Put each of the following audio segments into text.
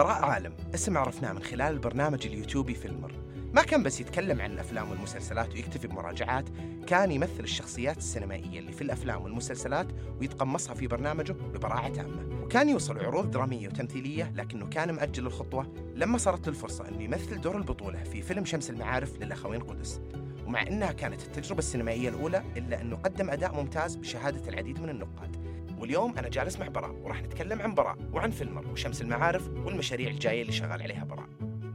براء عالم. اسم عرفناه من خلال البرنامج اليوتيوبي فيلمر. ما كان بس يتكلم عن الأفلام والمسلسلات ويكتفي بمراجعات كان يمثل الشخصيات السينمائية اللي في الأفلام والمسلسلات ويتقمصها في برنامجه ببراعة تامة. وكان يوصل عروض درامية وتمثيلية لكنه كان مأجل الخطوة لما صارت له الفرصة أنه يمثل دور البطولة في فيلم شمس المعارف للأخوين قدس. ومع أنها كانت التجربة السينمائية الأولى إلا أنه قدم أداء ممتاز بشهادة العديد من النقاد. واليوم أنا جالس مع براء وراح نتكلم عن براء وعن فيلمر وشمس المعارف والمشاريع الجاية اللي شغال عليها براء.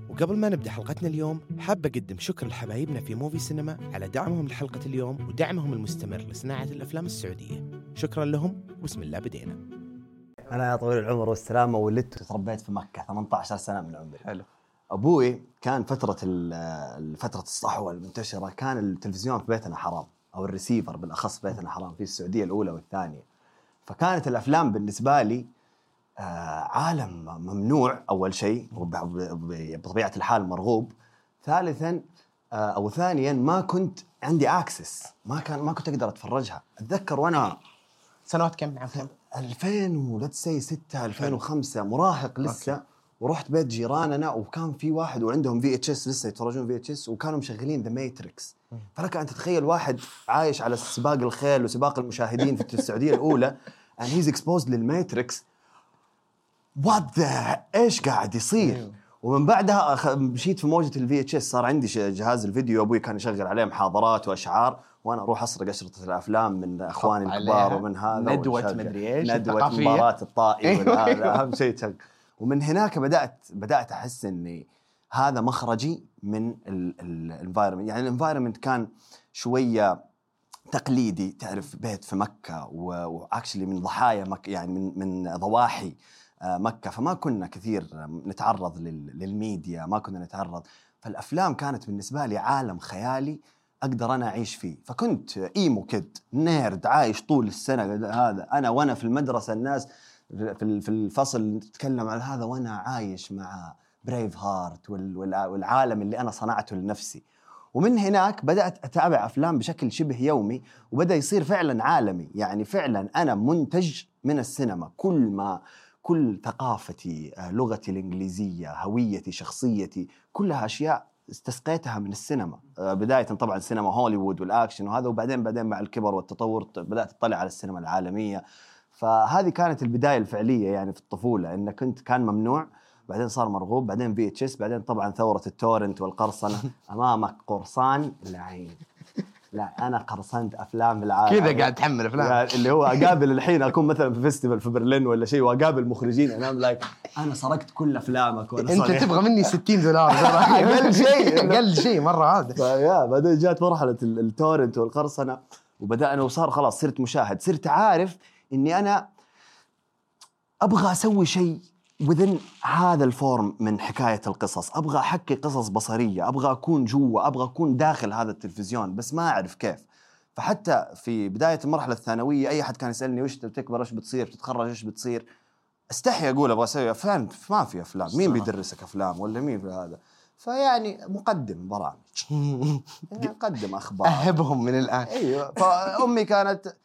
وقبل ما نبدأ حلقتنا اليوم حاب أقدم شكر لحبايبنا في موفي سينما على دعمهم لحلقة اليوم ودعمهم المستمر لصناعة الأفلام السعودية. شكرا لهم وبسم الله بدينا. أنا يا طويل العمر والسلامة ولدت وتربيت في مكة 18 سنة من عمري. حلو. أبوي كان فترة ال- فترة الصحوة المنتشرة كان التلفزيون في بيتنا حرام أو الريسيفر بالأخص في بيتنا حرام في السعودية الأولى والثانية. فكانت الأفلام بالنسبة لي آه، عالم ممنوع أول شيء بطبيعه الحال مرغوب. ثالثا آه، أو ثانيا ما كنت عندي access ما كان ما كنت أقدر أتفرجها. أتذكر وأنا سنوات كم كم 2000 ولا تسي 6 2005 مراهق لسه. ورحت بيت جيراننا وكان في واحد وعندهم VHS لسه يتفرجون VHS وكانوا مشغلين The Matrix فلك أن تتخيل واحد عايش على سباق الخيل وسباق المشاهدين في السعودية الأولى and he's exposed لل Matrix. What the إيش قاعد يصير؟ ومن بعدها مشيت في موجة ال VHS صار عندي جهاز الفيديو أبوي كان يشغل عليه محاضرات وأشعار وأنا أروح أسرق أشرطة الأفلام من أخواني الكبار ومن هذا وشغل. مدري إيش، ندوة. مباراة الطائي. وهذا أهم شيء تشغل ومن هناك بدات بدأت أحس إني هذا مخرجي من ال environment يعني ال environment كان شوية تقليدي تعرف بيت في مكة و actually من ضحايا مكه يعني من من ضواحي آه، مكة. فما كنا كثير نتعرض لل- للميديا ما كنا نتعرض. فالأفلام كانت بالنسبة لي عالم خيالي أقدر أنا أعيش فيه. فكنت emo kid nerd عايش طول السنة هذا أنا وأنا في المدرسة الناس في ال- في الفصل نتكلم على هذا وأنا عايش مع Braveheart وال- والع- والعالم اللي أنا صنعته لنفسي. ومن هناك بدأت أتابع أفلام بشكل شبه يومي وبدأ يصير فعلا عالمي. يعني فعلا أنا منتج من السينما. كل ما كل ثقافتي آه، لغتي الإنجليزية هويتي شخصيتي كلها أشياء استسقيتها من السينما. آه، بداية طبعا سينما هوليوود والأكشن وهذا وبعدين بعدين مع الكبر والتطور ت- بدأت اطلع على السينما العالمية. فهذه كانت البداية الفعلية يعني في الطفولة إن كنت كان ممنوع بعدين صار مرغوب بعدين VHS بعدين طبعا ثورة ال torrent والقرصنة. أمامك قرصان لعين. لا أنا قرصنت أفلام العالم. كذا قاعد تحمل أفلام. يعني اللي هو أقابل الحين أكون مثلا في festival في برلين ولا شيء وأقابل مخرجين أنا like أنا سرقت كل أفلامك وأنا أنت. تبغى مني 60 دولار. أقل شيء. أقل شيء مرة عادي فيا بعدين جات مرحلة ال- torrent والقرصنة وبدأنا وصار خلاص صرت مشاهد صرت عارف إني أنا أبغى أسوي شيء within هذا ال form من حكاية القصص. أبغى أحكي قصص بصرية أبغى أكون جوا أبغى أكون داخل هذا التلفزيون بس ما أعرف كيف. فحتى في بداية المرحلة الثانوية أي أحد كان يسألني وش بتكبر إيش بتصير بتتخرج إيش بتصير أستحي أقول أبغى أسوي أفلام. ما في أفلام. مين بيدرسك أفلام ولا مين في هذا؟ فيعني مقدم برامج. يعني اقدم أخبار. أهبهم من الآن. أيوه. فأمي كانت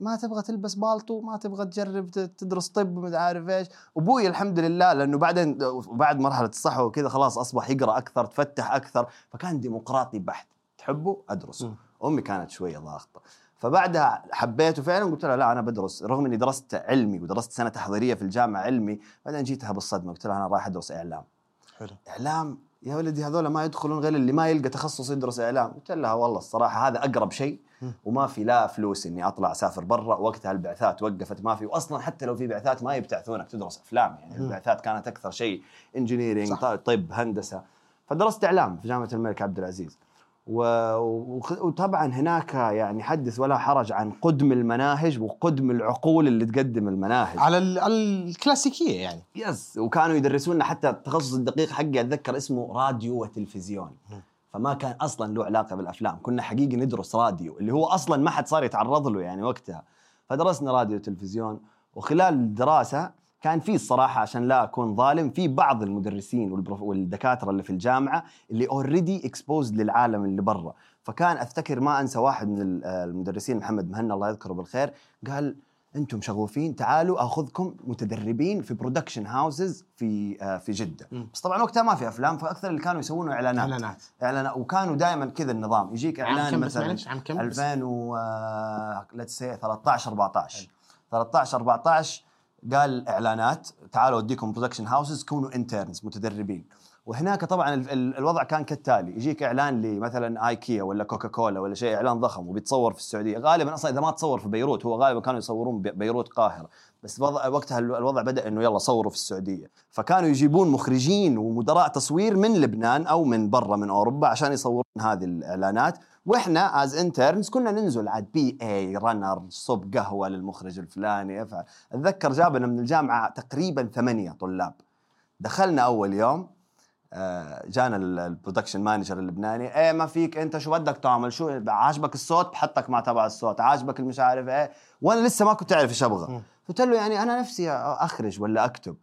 ما تبغى تلبس بالطو ما تبغى تجرب تدرس طب ما عارف إيش. أبوي الحمد لله لأنه بعدين بعد مرحلة الصحوه وكذا خلاص أصبح يقرأ أكثر تفتح أكثر فكان ديمقراطي بحت. تحبه؟ أدرسه. أمي كانت شوية ضاغطة. فبعدها حبيته فعلا قلت لها لا أنا بدرس. رغم إني درست علمي ودرست سنة تحضيرية في الجامعة علمي بعدين جيتها بالصدمة قلت لها أنا رايح أدرس إعلام. حلو. إعلام؟ يا ولدي هذول ما يدخلون غير اللي ما يلقى تخصص يدرس إعلام. قلت لها والله الصراحة هذا أقرب شيء وما في لا فلوس إني أطلع أسافر برا وقتها البعثات وقفت ما في واصلا حتى لو في بعثات ما يبتعثونك تدرس أفلام يعني البعثات كانت أكثر شيء engineering طب هندسة. فدرست إعلام في جامعة الملك عبد العزيز. و... وطبعا هناك يعني حدث ولا حرج عن قدم المناهج وقدم العقول اللي تقدم المناهج. على ال- على الكلاسيكية يعني. Yes وكانوا يدرسونا حتى التخصص الدقيق حقي أتذكر اسمه راديو وتلفزيون. فما كان أصلا له علاقة بالأفلام. كنا حقيقي ندرس راديو اللي هو أصلا ما حد صار يتعرض له يعني وقتها. فدرسنا راديو وتلفزيون وخلال الدراسة كان في الصراحة عشان لا أكون ظالم في بعض المدرسين والدكاترة اللي في الجامعة اللي already exposed للعالم اللي برا. فكان أفتكر ما أنسى واحد من ال- المدرسين محمد مهنا الله يذكره بالخير قال أنتم شغوفين تعالوا اخذكم متدربين في production houses في آه في جدة. مم. بس طبعا وقتها ما في أفلام فأكثر اللي كانوا يسوونه إعلانات. إعلانات. إعلانات. وكانوا دائما كذا النظام. يجيك إعلان مثلا عام كم بس؟ 2000 و let's see 13 14 13 14 قال إعلانات. تعالوا أوديكم production houses كونوا interns متدربين. وهناك طبعا ال- ال- الوضع كان كالتالي. يجيك إعلان لمثلا آيكيا ولا كوكا كولا ولا شيء إعلان ضخم وبيتصور في السعودية. غالبا أصلا إذا ما تصور في بيروت هو غالبا كانوا يصورون بي- بيروت قاهرة. بس وقتها ال- الوضع بدأ إنه يلا صوروا في السعودية. فكانوا يجيبون مخرجين ومدراء تصوير من لبنان أو من برا من أوروبا عشان يصورون هذه الإعلانات. وإحنا as interns كنا ننزل عاد PA runner صب قهوة للمخرج الفلاني افعل. أتذكر جابنا من الجامعة تقريبا ثمانية طلاب. دخلنا أول يوم جانا ال- ال production manager اللبناني. إيه ما فيك أنت شو بدك تعمل؟ شو عاجبك الصوت؟ بحطك مع تبع الصوت. عاجبك المش عارف إيه؟ وأنا لسه ما كنت أعرف إيش أبغى. قلت له يعني أنا نفسي أخرج ولا أكتب.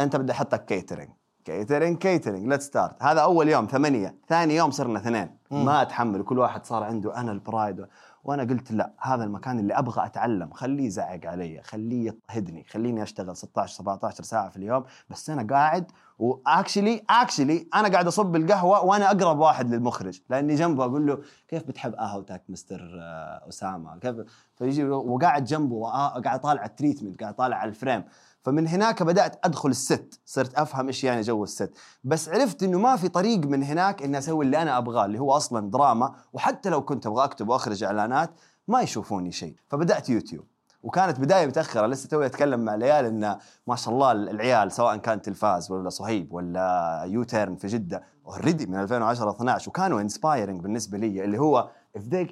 أنت بدي أحطك catering catering catering let's start هذا أول يوم ثمانية. ثاني يوم صرنا اثنين. ما اتحمل كل واحد صار عنده أنا ال pride وأنا قلت لا هذا المكان اللي أبغى أتعلم. خليه يزعق علي خليه يضطهدني خليني أشتغل 16 17 ساعة في اليوم. بس أنا قاعد و actually actually أنا قاعد أصب القهوه وأنا أقرب واحد للمخرج لأني جنبه أقول له كيف بتحب قهوتك مستر آه، اسامه كيف؟ فيجي وقاعد جنبه وقاعد طالع ال treatment قاعد طالع على ال frame فمن هناك بدأت أدخل ال set صرت أفهم إيش يعني جو ال set. بس عرفت إنه ما في طريق من هناك إني أسوي اللي أنا أبغاه اللي هو أصلا دراما وحتى لو كنت أبغى أكتب وأخرج إعلانات ما يشوفوني شيء. فبدأت يوتيوب. وكانت بداية متأخرة لسه توي أتكلم مع العيال إن ما شاء الله العيال سواء كان تلفاز ولا صهيب ولا يوتيرن في جدة already من 2010 12 وكانوا inspiring بالنسبة لي اللي هو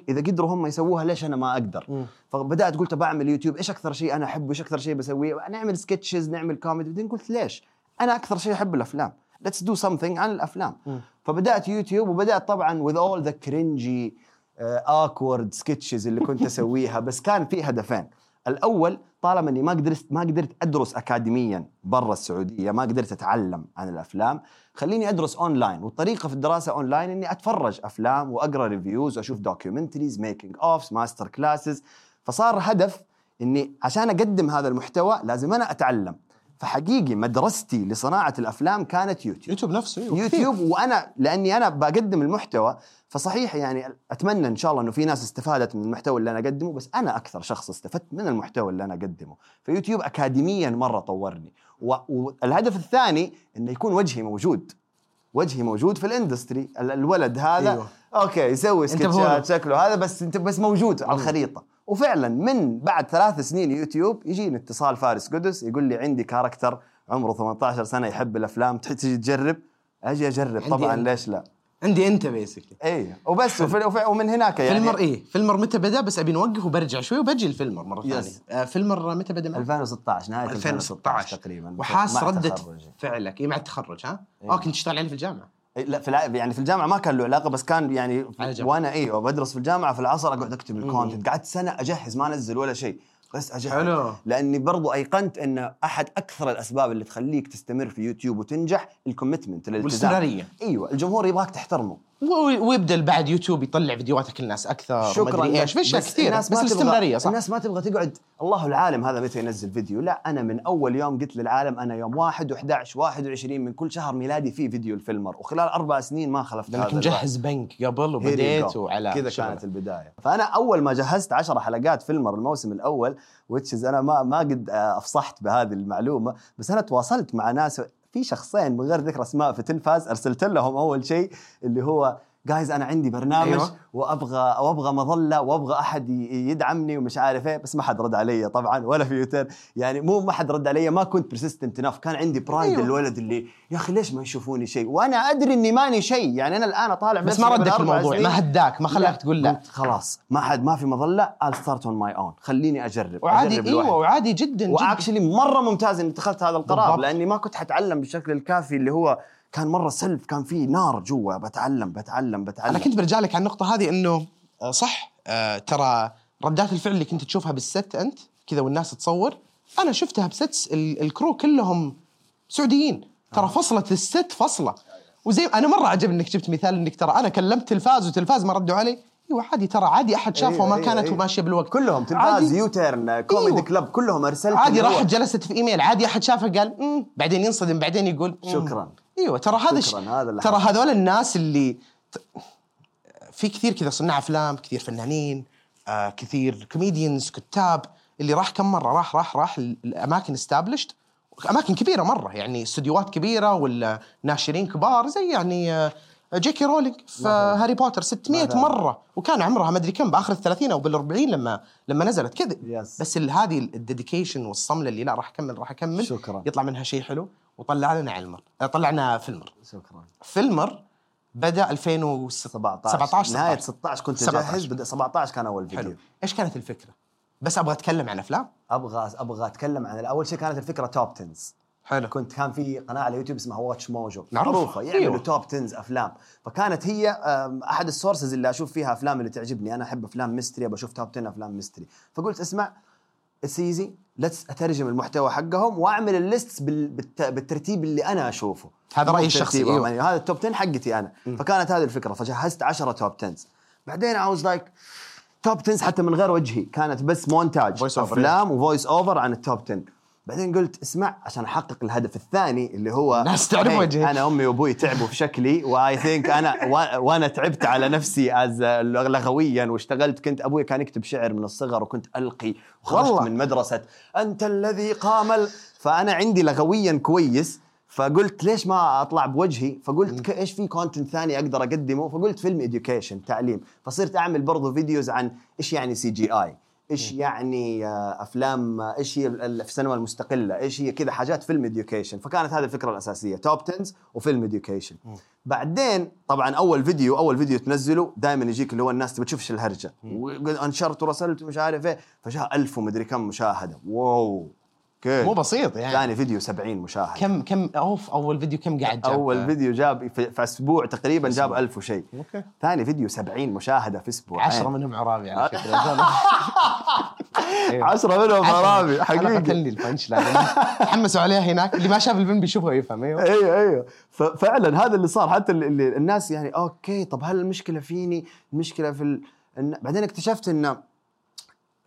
إذا قدروا هم يسووها ليش أنا ما أقدر؟ مم. فبدأت قلت بعمل يوتيوب إيش أكثر شيء أنا أحبه إيش أكثر شيء بسويه نعمل sketches نعمل كوميدي بعدين قلت ليش أنا أكثر شيء أحب الأفلام let's do something عن الأفلام مم. فبدأت يوتيوب وبدأت طبعا with all the cringy awkward sketches اللي كنت أسويها بس كان في هدفين الأول طالما إني ما قدرت ما قدرت أدرس اكاديميا برا السعودية ما قدرت أتعلم عن الأفلام خليني أدرس أونلاين. والطريقة في الدراسة أونلاين إني أتفرج أفلام وأقرأ reviews وأشوف documentaries making ofs master classes فصار هدف إني عشان أقدم هذا المحتوى لازم أنا أتعلم. فحقيقي مدرستي لصناعة الأفلام كانت يوتيوب. يوتيوب نفسه. يوتيوب وأنا لأني أنا بقدم المحتوى فصحيح يعني أتمنى إن شاء الله إنه في ناس استفادت من المحتوى اللي أنا أقدمه بس أنا أكثر شخص استفدت من المحتوى اللي أنا أقدمه. فيوتيوب اكاديميا مرة طورني. والهدف الثاني إنه يكون وجهي موجود. وجهي موجود في ال industry. ال- الولد هذا أيوة. okay يسوي. سكتشات شكله هذا بس انت بس موجود على الخريطة. وفعلا من بعد ثلاث سنين يوتيوب يجيني اتصال فارس قدس يقول لي عندي character عمره 18 سنة يحب الأفلام تجي تجرب؟ أجي أجرب. طبعا. ليش لا؟ عندي انت بيسكلي اي وبس وفي وفي ومن هناك يعني فيلمر إيه فيلمر متى بدأ بس أبي نوقف وبرجع شوي وبجي الفيلمر مرة ثانية. آه فيلمر متى بدأ معك؟ 2016 نهاية 2016 2016 تقريبا وحاس تخرجي. فعلك إيه مع التخرج ها؟ إيه. آه كنت تشتغل عليه في الجامعة إيه، لا في الع... يعني في الجامعة ما كان له علاقة بس كان يعني. وأنا أيوه بدرس في الجامعة في العصر أقعد أكتب الكونتنت قعدت سنة أجهز ما انزل ولا شيء بس اجهز حلو. لأني برضو أيقنت إن أحد أكثر الأسباب اللي تخليك تستمر في يوتيوب وتنجح ال commitment الالتزام. والاستمرارية. إيوه الجمهور يبغاك تحترمه. ويبدأ بعد يوتيوب يطلع فيديوهات الناس أكثر شكرا مدري إيش. في أشياء بس كثيرة الناس بس الاستمراريه صح الناس ما تبغى تقعد الله العالم هذا متى ينزل فيديو لا أنا من أول يوم قلت للعالم أنا يوم 1 و11 21 من كل شهر ميلادي في فيديو الفيلمر وخلال أربع سنين ما خلفت هذا. مجهز بنك قبل وبديت. وعلى كذا. كانت البداية فأنا أول ما جهزت 10 حلقات فيلمر الموسم الأول which is أنا ما ما قد آه، أفصحت بهذه المعلومة بس أنا تواصلت مع ناس في شخصين من غير ذكر أسماء في تلفاز أرسلت لهم أول شيء اللي هو جايز أنا عندي برنامج أيوة. وابغى وأبغى مظلة وأبغى أحد يدعمني ومش عارف إيه بس ما حد رد علي طبعا ولا في يوتيوب يعني مو ما حد رد علي ما كنت persistent enough كان عندي pride أيوة. الولد اللي يا أخي ليش ما يشوفوني شيء وأنا أدري إني ماني شيء يعني أنا الآن طالع بس ما ردك الموضوع. ما هداك ما خلاك تقول لا خلاص ما حد ما في مظلة I'll start on my own خليني أجرب وعادي أجرب أيوه. وعادي جدا جدا وأكشلي مرة ممتاز إني اتخذت هذا القرار بالضبط. لأني ما كنت حتعلم بالشكل الكافي اللي هو كان مرة سلف كان في نار جوا بتعلم بتعلم بتعلم أنا كنت برجع لك على النقطة هذه إنه آه، صح آه، ترى ردات الفعل اللي كنت تشوفها بالست أنت كذا والناس تصور أنا شفتها بستس ال- الكرو كلهم سعوديين ترى فصلة الست فصلة وزي أنا مرة عجبني إنك جبت مثال إنك ترى أنا كلمت تلفاز وتلفاز ما ردوا علي إيوه عادي ترى عادي أحد شافه أيوة، وما أيوة، كانت أيوة. ماشية بالوقت كلهم تلفاز. يوتيرن كوميدي أيوة. كلب كلهم أرسلت عادي راحت جلست في إيميل عادي أحد شافه قال مم. بعدين ينصدم بعدين يقول مم. شكراً. إيوه ترى هذا ش... هذا ترى. هذول الناس اللي في كثير كذا صناع أفلام كثير فنانين آه كثير كوميديانز كتاب اللي راح كم مرة راح راح راح ال- الأماكن استابلشت أماكن كبيرة مرة يعني استديوهات كبيرة ولا ناشرين كبار زي يعني آه جي كي رولينج في. هاري بوتر 600 مثلاً. مرة وكان عمرها ما أدري كم بآخر الثلاثين أو بالأربعين لما لما نزلت كذا Yes. بس هذه ال dedication والصملة اللي لا راح أكمل راح أكمل. شكراً. يطلع منها شيء حلو وطلع لنا فيلمر. آه، طلع لنا فيلمر. شكرا. فيلمر بدأ 2017 17 نهاية 16 16 كنت 17. اجهز بدأ 17 كان أول حلو. فيديو. إيش كانت الفكرة؟ بس أبغى أتكلم عن أفلام؟ أبغى أبغى أتكلم عن اول شيء كانت الفكرة top 10 حلو. كنت كان في قناة على يوتيوب اسمها واتش موجو. معروفة. يعملوا أيوة. top 10 أفلام. فكانت هي أحد ال sources اللي أشوف فيها أفلام اللي تعجبني. أنا أحب أفلام mystery بشوف top 10 أفلام mystery فقلت اسمع it's easy let's أترجم المحتوى حقهم وأعمل ال list بالترتيب اللي أنا أشوفه. هذا بترتيب الشخصي، أيوة. يعني هذا ال top 10 حقتي أنا. فكانت هذه الفكرة. فجهزت 10 top 10 بعدين I was like top 10 حتى من غير وجهي. كانت بس مونتاج أفلام و voice over عن ال top 10 بعدين قلت اسمع عشان أحقق الهدف الثاني اللي هو الناس تعرف "Hey، وجهك." أنا أمي وأبوي تعبوا في شكلي و I think أنا وأنا تعبت على نفسي as لغويا واشتغلت كنت أبوي كان يكتب شعر من الصغر وكنت ألقي وخرجت. من مدرسة. أنت الذي قام فأنا عندي لغويا كويس. فقلت ليش ما أطلع بوجهي؟ فقلت إيش في content ثاني أقدر أقدمه؟ فقلت film education تعليم. فصرت أعمل برضو videos عن إيش يعني CGI إيش يعني آه، أفلام آه، إيش هي ال- ال- السينما المستقلة إيش هي كذا حاجات film education فكانت هذه الفكرة الأساسية top 10 و film education بعدين طبعا أول فيديو أول فيديو تنزله دائما يجيك اللي هو الناس تبي تشوف إيش الهرجة. وانشرت ورسلت ومش عارف إيه فجاء ألف ومدري كم مشاهدة. wow. كيف مو بسيط يعني. ثاني فيديو 70 مشاهده كم كم of أول فيديو كم قاعد جاب؟ أول فيديو جاب في, في أسبوع تقريبا جاب ألف وشيء. أوكي. ثاني فيديو 70 مشاهدة في أسبوع. 10 منهم قرايبي على فكرة أيوه. 10 منهم أنا حقيقي. قتلني ال punch line. حمسوا عليها هناك. اللي ما شاف الفيلم بيشوفه يفهم. أيوه. أيوه أيوه. ففعلا هذا اللي صار. حتى اللي- الناس يعني أوكي طب هل المشكلة فيني؟ المشكلة في ال... بعدين اكتشفت ان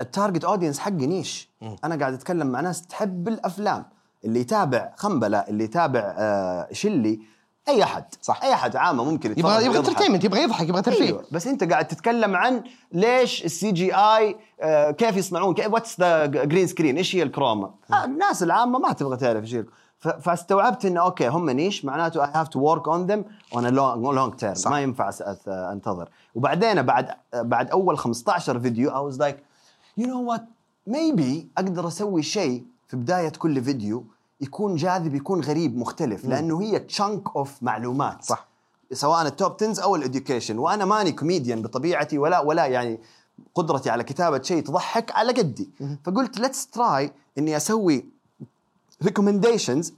ال target audience حقي niche. أنا قاعد أتكلم مع ناس تحب الأفلام. اللي يتابع خنبلة اللي يتابع آه شلي. أي أحد. صح. أي أحد عامة ممكن يبغى يبغى. entertainment يبغى يضحك يبغى ترفيه. أيوه. بس أنت قاعد تتكلم عن ليش ال CGI كيف يصنعون what's the green screen إيش هي ال chroma؟ آه الناس العامة ما تبغى تعرف إيش هي فاستوعبت إنه أوكي هم niche. معناته I have to work on them on a long term. ما ينفع أنتظر. وبعدين بعد بعد أول 15 فيديو I was like you know what maybe أقدر أسوي شيء في بداية كل فيديو يكون جاذب يكون غريب مختلف لأنه هي chunk of معلومات. صح. سواء ال top 10 أو ال education وأنا ماني كوميديان بطبيعتي ولا ولا يعني قدرتي على كتابة شيء تضحك على قدي. فقلت let's try إني أسوي recommendations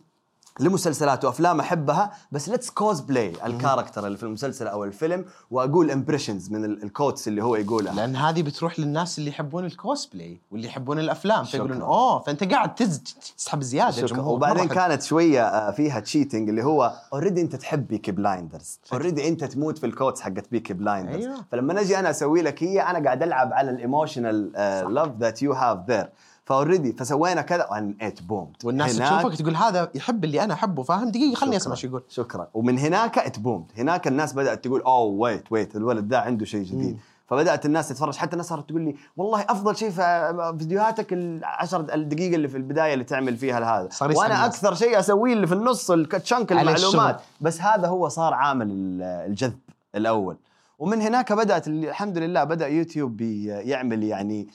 لمسلسلات وأفلام أحبها بس let's cosplay ال character اللي في المسلسل أو الفيلم وأقول impressions من ال- ال quotes اللي هو يقولها لأن هذه بتروح للناس اللي يحبون الكوسبلاي واللي يحبون الأفلام فيقولون. أوه فأنت قاعد تز تسحب زيادة. جمهور وبعدين. كانت شوية آه، فيها cheating اللي هو already أنت تحب بيكي بلايندرز already أنت تموت في ال quotes حقت بيكي بلايندرز أيوة. فلما نجي أنا أسوي لك هي أنا قاعد ألعب على ال emotional love that you have there ف already فسوينا كذا when it boom والناس تشوفك تقول هذا يحب اللي أنا أحبه فاهم؟ دقيقة خلني أسمع إيش يقول. شكرا. ومن هناك it boomed هناك الناس بدأت تقول oh wait wait الولد ده عنده شيء جديد. فبدأت الناس تتفرج. حتى الناس صارت تقول لي والله أفضل شيء في فيديوهاتك العشر الدقيقه اللي في البداية اللي تعمل فيها هذا. وأنا. أكثر شيء أسويه اللي في النص التشانك على المعلومات. بس هذا هو صار عامل ال- الجذب الأول. ومن هناك بدأت ال- الحمد لله بدأ يوتيوب يعمل يعني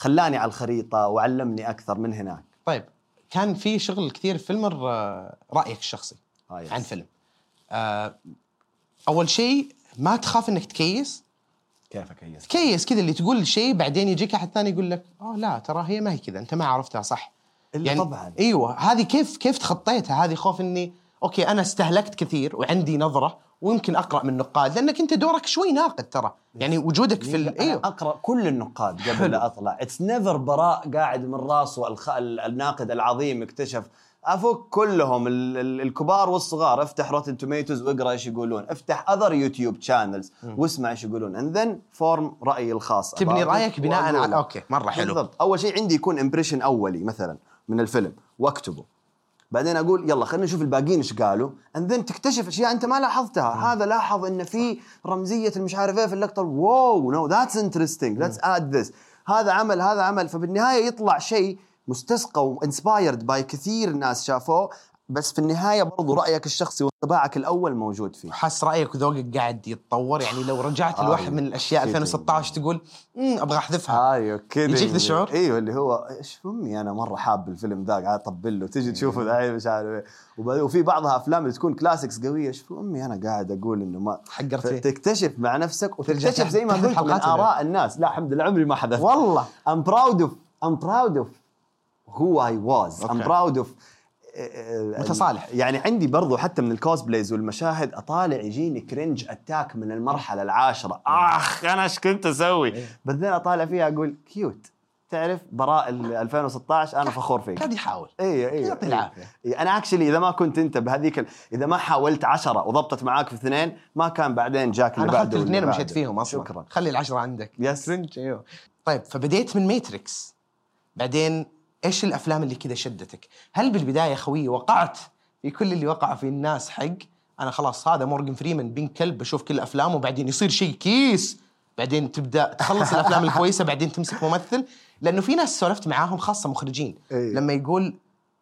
خلاني على الخريطة وعلمني أكثر من هناك. طيب كان في شغل كثير في فيلمر آه، رأيك الشخصي آه، يس. عن فيلم. آه، أول شيء ما تخاف إنك تكيس. كيفك هي تكيس كذا اللي تقول شيء بعدين يجيك أحد ثاني يقول لك آه لا ترى هي ما هي كذا أنت ما عرفتها صح؟ إلا طبعاً. إيوه هذه كيف كيف تخطيتها؟ هذه خوف إني أوكي أنا استهلكت كثير وعندي نظرة ويمكن أقرأ من نقاد لأنك أنت دورك شوي ناقد ترى. يعني وجودك في ال... أنا إيوه. أقرأ كل النقاد قبل لا أطلع. it's never براء قاعد من راسه الخ... ال- الناقد العظيم اكتشف أفك كلهم ال- ال- الكبار والصغار. افتح روتن توميتوز واقرأ إيش يقولون. افتح other YouTube channels واسمع إيش يقولون. and then form رايي الخاص تبني رأيك بناء على. أوكي مرة حلو. بالضبط. أول شيء عندي يكون impression أولي مثلا من الفيلم. واكتبه. بعدين أقول يلا خلينا نشوف الباقيين إيش قالوا. and then تكتشف أشياء أنت ما لاحظتها. هذا لاحظ إن في رمزية ال مش عارف إيه في اللقطة. oh no that's interesting let's add this هذا عمل هذا عمل. فبالنهاية يطلع شيء مستسقى و inspired by كثير ناس شافوه. بس في النهاية برضو رأيك الشخصي وانطباعك الأول موجود فيه. حاس رأيك وذوقك قاعد يتطور يعني لو رجعت آه، لواحد من الأشياء شيء 2016 تقول أبغى أحذفها. أيوه كذا يجيك ذا الشعور؟ أيوه اللي هو إيش أمي؟ أنا مرة حاب الفيلم ذا قاعد أطبل له تجي تشوفه ذا مش عارف وبعدين- وفي بعضها أفلام اللي تكون classics قوية إيش أمي؟ أنا قاعد أقول إنه ما حقرت فيه. تكتشف مع نفسك وتكتشف زي ما قلت من؟ آراء الناس. لا الحمد لله عمري ما حذفت. والله. Proud of I'm proud of who I was. I'm أوكي. proud of متصالح. يعني عندي برضو حتى من ال cosplays والمشاهد أطالع يجيني cringe attack من المرحلة العاشرة. آخ أنا إيش كنت أسوي؟ بعدين أطالع فيها أقول كيوت تعرف براء ال 2016 أنا فخور فيك. قاعد يحاول اي اي يعطي العافية. إيه أنا اكشلي إذا ما كنت أنت بهذيك ال... إذا ما حاولت عشرة وضبطت معاك في اثنين ما كان بعدين جاك اللي أنا بعده اخذت واللي الاثنين ومشيت. فيهم أصلا. شكرا. خلي العشرة عندك. يس أيوه. طيب فبديت من ماتريكس بعدين إيش الأفلام اللي كذا شدتك؟ هل بالبداية خوي وقعت في كل اللي وقع في الناس حق أنا خلاص هذا مورجان فريمان بين كلب بشوف كل أفلامه وبعدين يصير شيء كيس بعدين تبدأ تخلص الأفلام الكويسة بعدين تمسك ممثل لأنه في ناس سولفت معاهم خاصة مخرجين أيوه. لما يقول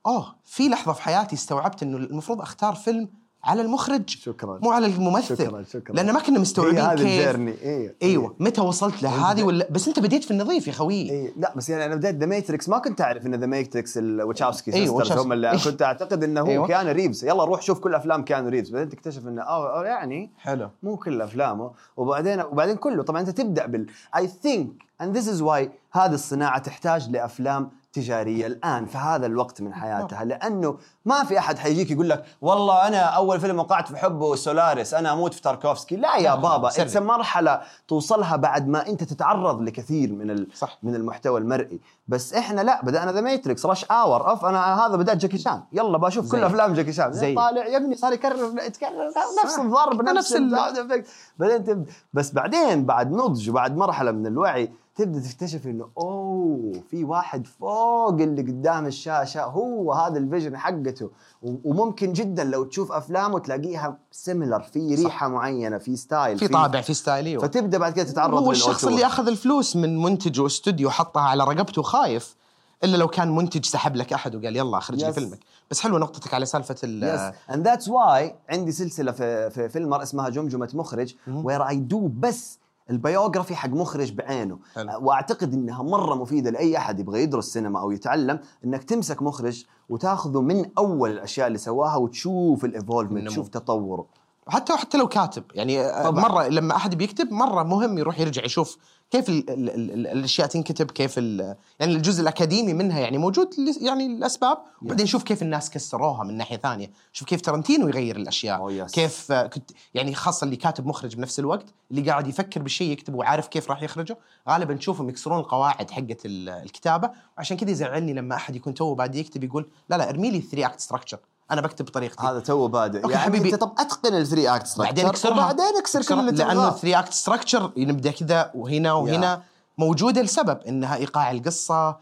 أوه في لحظة في حياتي استوعبت إنه المفروض أختار فيلم على المخرج شكراً. مو على الممثل. شكراً، شكراً. لأن ما كنا مستوعبين هي هذه journey. أيوه أيوه. متى وصلت لهذه ولا بس أنت بديت في النظيف يا خوي. إيه. لا بس يعني أنا بديت ذا ماتريكس ما كنت أعرف إن The Matrix الوتشاوسكي أيوة، sisters. هم اللي كنت أعتقد إنه هو أيوة. كيانو ريفز. يلا روح شوف كل أفلام كيانو ريفز. بعدين تكتشف انه آه يعني حلو. مو كل أفلامه. وبعدين وبعدين كله. طبعا أنت تبدأ بال I think and this is why هذه الصناعة تحتاج لأفلام تجاريه الآن في هذا الوقت من حياتها لأنه ما في أحد حيجيك يقول لك والله أنا أول فيلم وقعت في حبه سولاريس أنا أموت في تاركوفسكي لا يا بابا Sorry. It's مرحلة توصلها بعد ما أنت تتعرض لكثير من ال... صح. من المحتوى المرئي بس إحنا لا بدأنا The Matrix, Rush Hour, أوف أنا هذا بدأت جاكي شان يلا بشوف كل. أفلام جاكي شان زي. طالع يا ابني صار يكرر يتكرر نفس. الضرب نفس نفس ال-. بعدين. بس بعدين بعد نضج وبعد مرحلة من الوعي تبدأ تكتشف إنه أوه في واحد فوق اللي قدام الشاشة هو هذا ال vision حقته. وممكن جدا لو تشوف أفلامه تلاقيها similar في ريحة معينة في style في طابع في style أيوه. فتبدأ بعد كده تتعرض هو الشخص. اللي أخذ الفلوس من منتج واستوديو وحطها على رقبته خايف إلا لو كان منتج سحب لك أحد وقال يلا اخرج لي Yes. فيلمك بس حلوة نقطتك على سالفة ال yes and that's why عندي سلسلة في في فيلمر اسمها جمجمة مخرج where I do بس البيوغرافي حق مخرج بعينه حلو. واعتقد إنها مرة مفيدة لأي أحد يبغى يدرس سينما أو يتعلم إنك تمسك مخرج وتأخذه من أول الأشياء اللي سواها وتشوف ال evolvement. تشوف تطوره حتى حتى لو كاتب. يعني طبعاً. طبعا. مرة لما أحد بيكتب مرة مهم يروح يرجع يشوف كيف ال ال ال ال الأشياء تنكتب كيف ال يعني الجزء الأكاديمي منها يعني موجود يعني الأسباب. وبعدين شوف كيف الناس كسروها من ناحية ثانية. شوف كيف تارانتينو يغير الأشياء. Oh. كيف آه، كنت يعني خاصة اللي كاتب مخرج بنفس الوقت اللي قاعد يفكر بالشيء يكتبه وعارف كيف راح يخرجه. غالبا تشوفهم يكسرون القواعد ال- الكتابة. وعشان كذا يزعلني لما أحد يكون توه بعد يكتب يقول لا لا ارمي لي 3 act structure أنا بكتب بطريقتي. هذا توه بادئ. يعني حبيبي. انت طب أتقن ال three act بعدين اكسرها وبعدين اكسر كل اللي لأنه 3 act structure نبدا كذا وهنا وهنا. موجودة لسبب إنها إيقاع القصة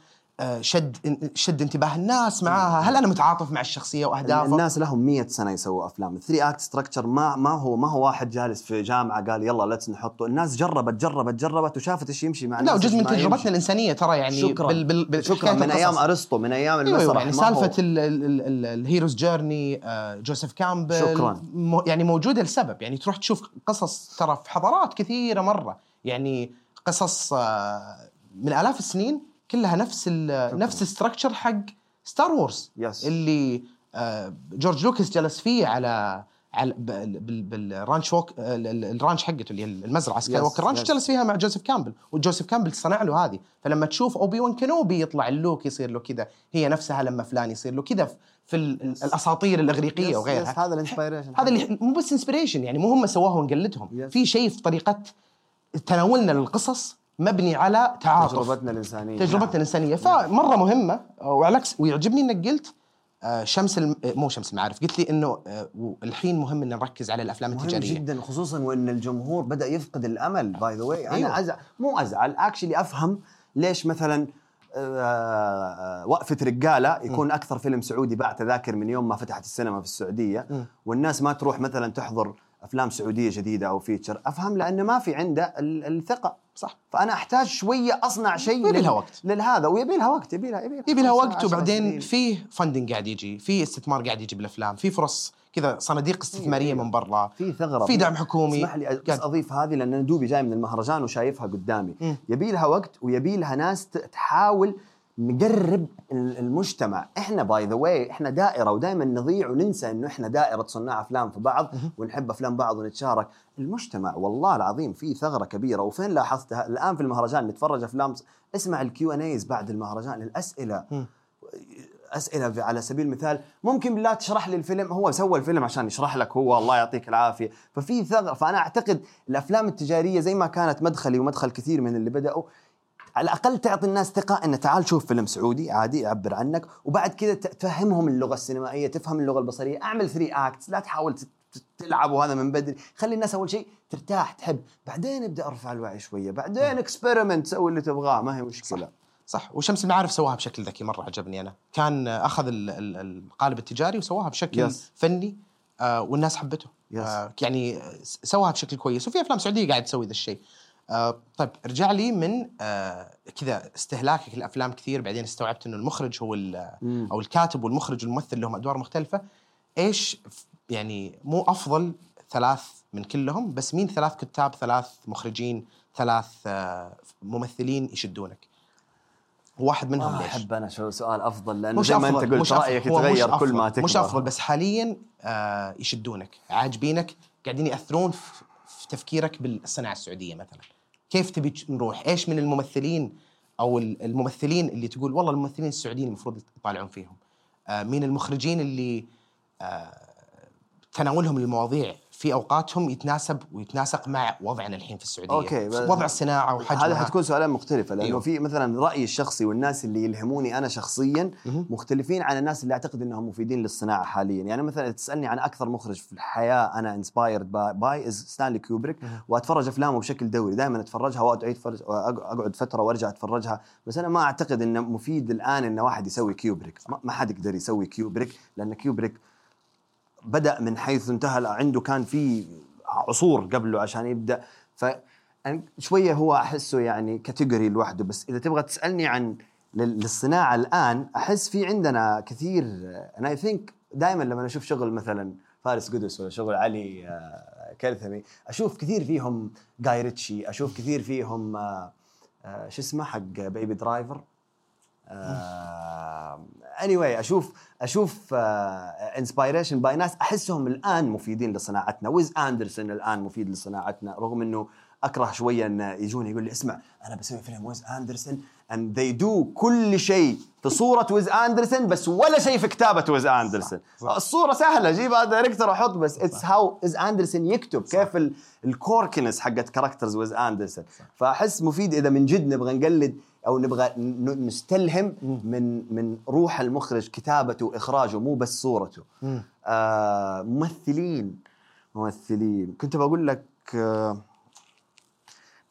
شد شد انتباه الناس معاها. هل أنا متعاطف مع الشخصية واهدافها الناس لهم 100 سنة يسووا أفلام. ال three act structure ما ما هو ما هو واحد جالس في جامعة قال يلا let's نحطه. الناس جربت جربت جربت وشافت إيش يمشي مع لا الناس وجزء من تجربتنا. الإنسانية ترى يعني شكرا. بال بال بال شكرا من أيام القصص. أرسطو من أيام أيوه المسرح. يعني سالفة ال- ال- ال- ال- ال hero's journey آه، جوزيف كامبل شكراً. يعني موجودة لسبب. يعني تروح تشوف قصص ترى في حضارات كثيرة مرة. يعني قصص آه، من آلاف السنين كلها نفس ال- نفس ال structure حق Star Wars Yes. اللي آه، جورج لوكاس جلس فيه على على بال- بال- بال ranch ووك ال- ال- ال ranch حقته اللي هي المزرعة سكاي ووكر ranch. جلس فيها مع جوزيف كامبل وجوزيف كامبل صنع له هذه. فلما تشوف اوبي وان كنوبي يطلع للوك يصير له كذا. هي نفسها لما فلان يصير له كذا في ال- ال- الأساطير الإغريقية Yes, وغيرها. yes، هذا ال inspiration هذا اللي مو بس inspiration يعني مو هم سووها ونقلدهم Yes. في شيء في طريقة تناولنا للقصص مبني على تعاطف. تجربتنا الإنسانية. تجربتنا الإنسانية. فمرة مهمة وعلى العكس ويعجبني إنك قلت آه، شمس الم... آه، مو شمس المعارف قلت لي إنه آه، الحين مهم إن نركز على الأفلام مهم التجارية. جدا خصوصا وإن الجمهور بدأ يفقد الأمل by the way أنا أيوة. ازعل مو أزعل actually أفهم ليش مثلا آه، وقفة رجالة يكون أكثر فيلم سعودي باع تذاكر من يوم ما فتحت السينما في السعودية. والناس ما تروح مثلا تحضر أفلام سعودية جديدة أو feature أفهم لأنه ما في عنده ال- الثقة. صح فأنا أحتاج شوية أصنع شيء يبي لها وقت. للهذا ويبي لها وقت يبي لها يبي لها يبي لها خمسة، وقت وبعدين. فيه funding قاعد يجي في استثمار قاعد يجي بالأفلام في فرص كذا صناديق استثمارية. من برا في ثغرة في دعم حكومي اسمح لي بس أضيف هذه لأن أنا دوبي جاي من المهرجان وشايفها قدامي. يبي لها وقت ويبي لها ناس تحاول نقرب ال- المجتمع. إحنا by the way إحنا دائرة ودائما نضيع وننسى إنه إحنا دائرة صناع أفلام في بعض ونحب أفلام بعض ونتشارك. المجتمع والله العظيم في ثغرة كبيرة. وفين لاحظتها الآن في المهرجان نتفرج أفلام اسمع ال Q and As بعد المهرجان الأسئلة. أسئلة على سبيل المثال ممكن بالله تشرح لي الفيلم هو سوى الفيلم عشان يشرح لك هو الله يعطيك العافية. ففي ثغرة فأنا أعتقد الأفلام التجارية زي ما كانت مدخلي ومدخل كثير من اللي بدأوا على الأقل تعطي الناس ثقة إن تعال شوف فيلم سعودي عادي يعبر عنك. وبعد كذا تفهمهم اللغة السينمائية تفهم اللغة البصرية. أعمل three acts لا تحاول تلعب وهذا من بدري. خلي الناس أول شيء ترتاح تحب. بعدين ابدأ ارفع الوعي شوية. بعدين experiment سوي اللي تبغاه ما هي مشكلة. صح. وشمس المعارف سواها بشكل ذكي. مرة عجبني أنا. كان أخذ ال- ال- القالب التجاري وسواها بشكل Yes. فني آه والناس حبته. Yes. آه يعني سواها بشكل كويس. وفي أفلام سعودية قاعد تسوي ذا الشيء. آه طيب ارجع لي من آه كذا استهلاكك الافلام كثير بعدين استوعبت إنه المخرج هو. أو الكاتب والمخرج والممثل لهم أدوار مختلفة. إيش يعني مو أفضل ثلاث من كلهم بس مين ثلاث كتاب ثلاث مخرجين ثلاث آه ممثلين يشدونك؟ واحد منهم ليش؟ أحب أنا شو سؤال أفضل لأنه زي ما أنت قلت مش رأيك يتغير كل ما تكبر. مش أفضل بس حاليا آه يشدونك عاجبينك قاعدين يأثرون في في تفكيرك بالصناعة السعودية مثلا. كيف تبي نروح؟ إيش من الممثلين أو ال- الممثلين اللي تقول والله الممثلين السعوديين المفروض يطالعون فيهم؟ آه مين المخرجين اللي آه تناولهم للمواضيع في أوقاتهم يتناسب ويتناسق مع وضعنا الحين في السعودية أوكي، وضع الصناعة وحجمها هذا حتكون سؤالين مختلفة لأنه أيوه. في مثلا رأيي الشخصي والناس اللي يلهموني أنا شخصيا. مختلفين عن الناس اللي أعتقد أنهم مفيدين للصناعة حاليا يعني مثلا تسألني عن أكثر مخرج في الحياة أنا inspired by is ستانلي كوبريك مهم. وأتفرج أفلامه بشكل دوري دائما أعيد فرج أقعد فترة وأرجع أتفرجها بس أنا ما أعتقد أنه مفيد الآن أن واحد يسوي كيوبريك ما- حد يقدر يسوي كيوبريك لأن كيوبريك بدأ من حيث انتهى عنده كان في عصور قبله عشان يبدأ. ف شوية هو أحسه يعني category لوحده بس إذا تبغى تسألني عن لل- للصناعة الآن أحس في عندنا كثير أنا I think دائما لما أشوف شغل مثلا فارس قدس ولا شغل علي آه، كلثمي أشوف كثير فيهم قاي ريتشي أشوف كثير فيهم آه، آه، شو اسمه حق بيبي درايفر anyway أشوف أشوف inspiration by ناس أحسهم الآن مفيدين لصناعتنا. ويز اندرسون الآن مفيد لصناعتنا رغم إنه أكره شوية إن يجوني يقول لي اسمع أنا بسوي فيلم ويز اندرسون and they do كل شيء في صورة ويز اندرسون بس ولا شيء في كتابة ويز اندرسون صح. الصورة سهلة جيب هذا director أحط بس it's how ويز اندرسون يكتب كيف ال- ال quirkiness حقت characters ويز اندرسون فأحس مفيد إذا من جد نبغى نقلد أو نبغى نستلهم من من روح المخرج كتابته وإخراجه مو بس صورته. آه ممثلين ممثلين. كنت بقول لك آه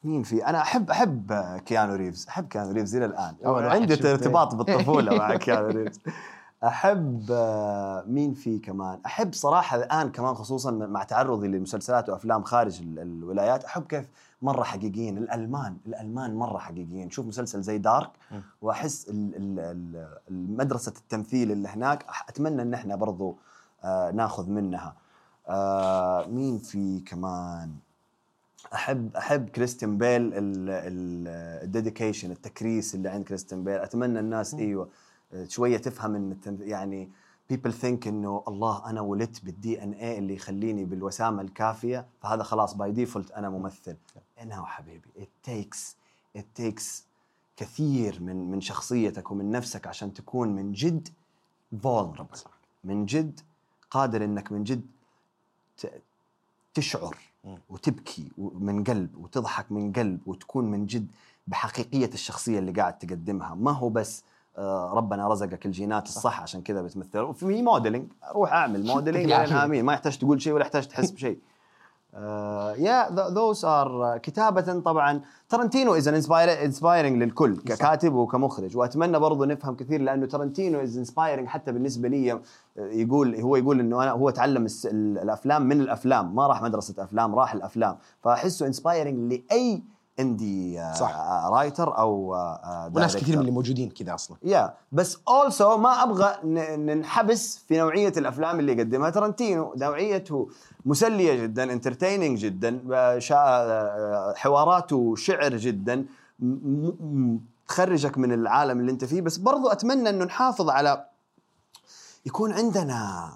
مين في؟ أنا أحب أحب كيانو ريفز أحب كيانو ريفز إلى الآن. عندي. ارتباط بالطفولة مع كيانو ريفز. أحب آه، مين في كمان؟ أحب صراحة الآن كمان خصوصا مع تعرضي لمسلسلات وأفلام خارج ال- الولايات أحب كيف مرة حقيقيين الألمان الألمان مرة حقيقيين. شوف مسلسل زي دارك. وأحس ال- ال- ال- المدرسة التمثيل اللي هناك أتمنى إن إحنا برضو آه، ناخذ منها. آه، مين في كمان؟ أحب أحب كريستيان بيل ال dedication التكريس اللي عند كريستيان بيل. أتمنى الناس إيوه شوية تفهم إن يعني people think إنه الله أنا ولدت بال DNA اللي يخليني بالوسامة الكافية فهذا خلاص by default أنا ممثل أنا حبيبي it takes it takes كثير من من شخصيتك ومن نفسك عشان تكون من جد vulnerable من جد قادر إنك من جد تشعر. وتبكي من قلب وتضحك من قلب وتكون من جد بحقيقية الشخصية اللي قاعد تقدمها ما هو بس ربنا رزقك الجينات الصح عشان كذا بتمثل. وفي modeling روح أعمل modeling العافية. آمين. ما يحتاج تقول شيء ولا يحتاج تحس بشيء. yeah those are كتابة طبعا. ترنتينو is inspiring للكل ككاتب وكمخرج. وأتمنى برضو نفهم كثير لأنه ترنتينو is inspiring حتى بالنسبة لي. آه، يقول هو يقول إنه أنا هو تعلم الأفلام من الأفلام. ما راح مدرسة أفلام راح الأفلام. فأحسه inspiring لأي indie صح. writer أو آه، وناس كثير. من اللي موجودين كذا أصلا yeah بس also ما أبغى ننحبس في نوعية الأفلام اللي يقدمها ترنتينو نوعيته مسلية جدا entertaining جدا آه، آه، حواراته شعر جدا تخرجك من العالم اللي أنت فيه بس برضو أتمنى إنه نحافظ على يكون عندنا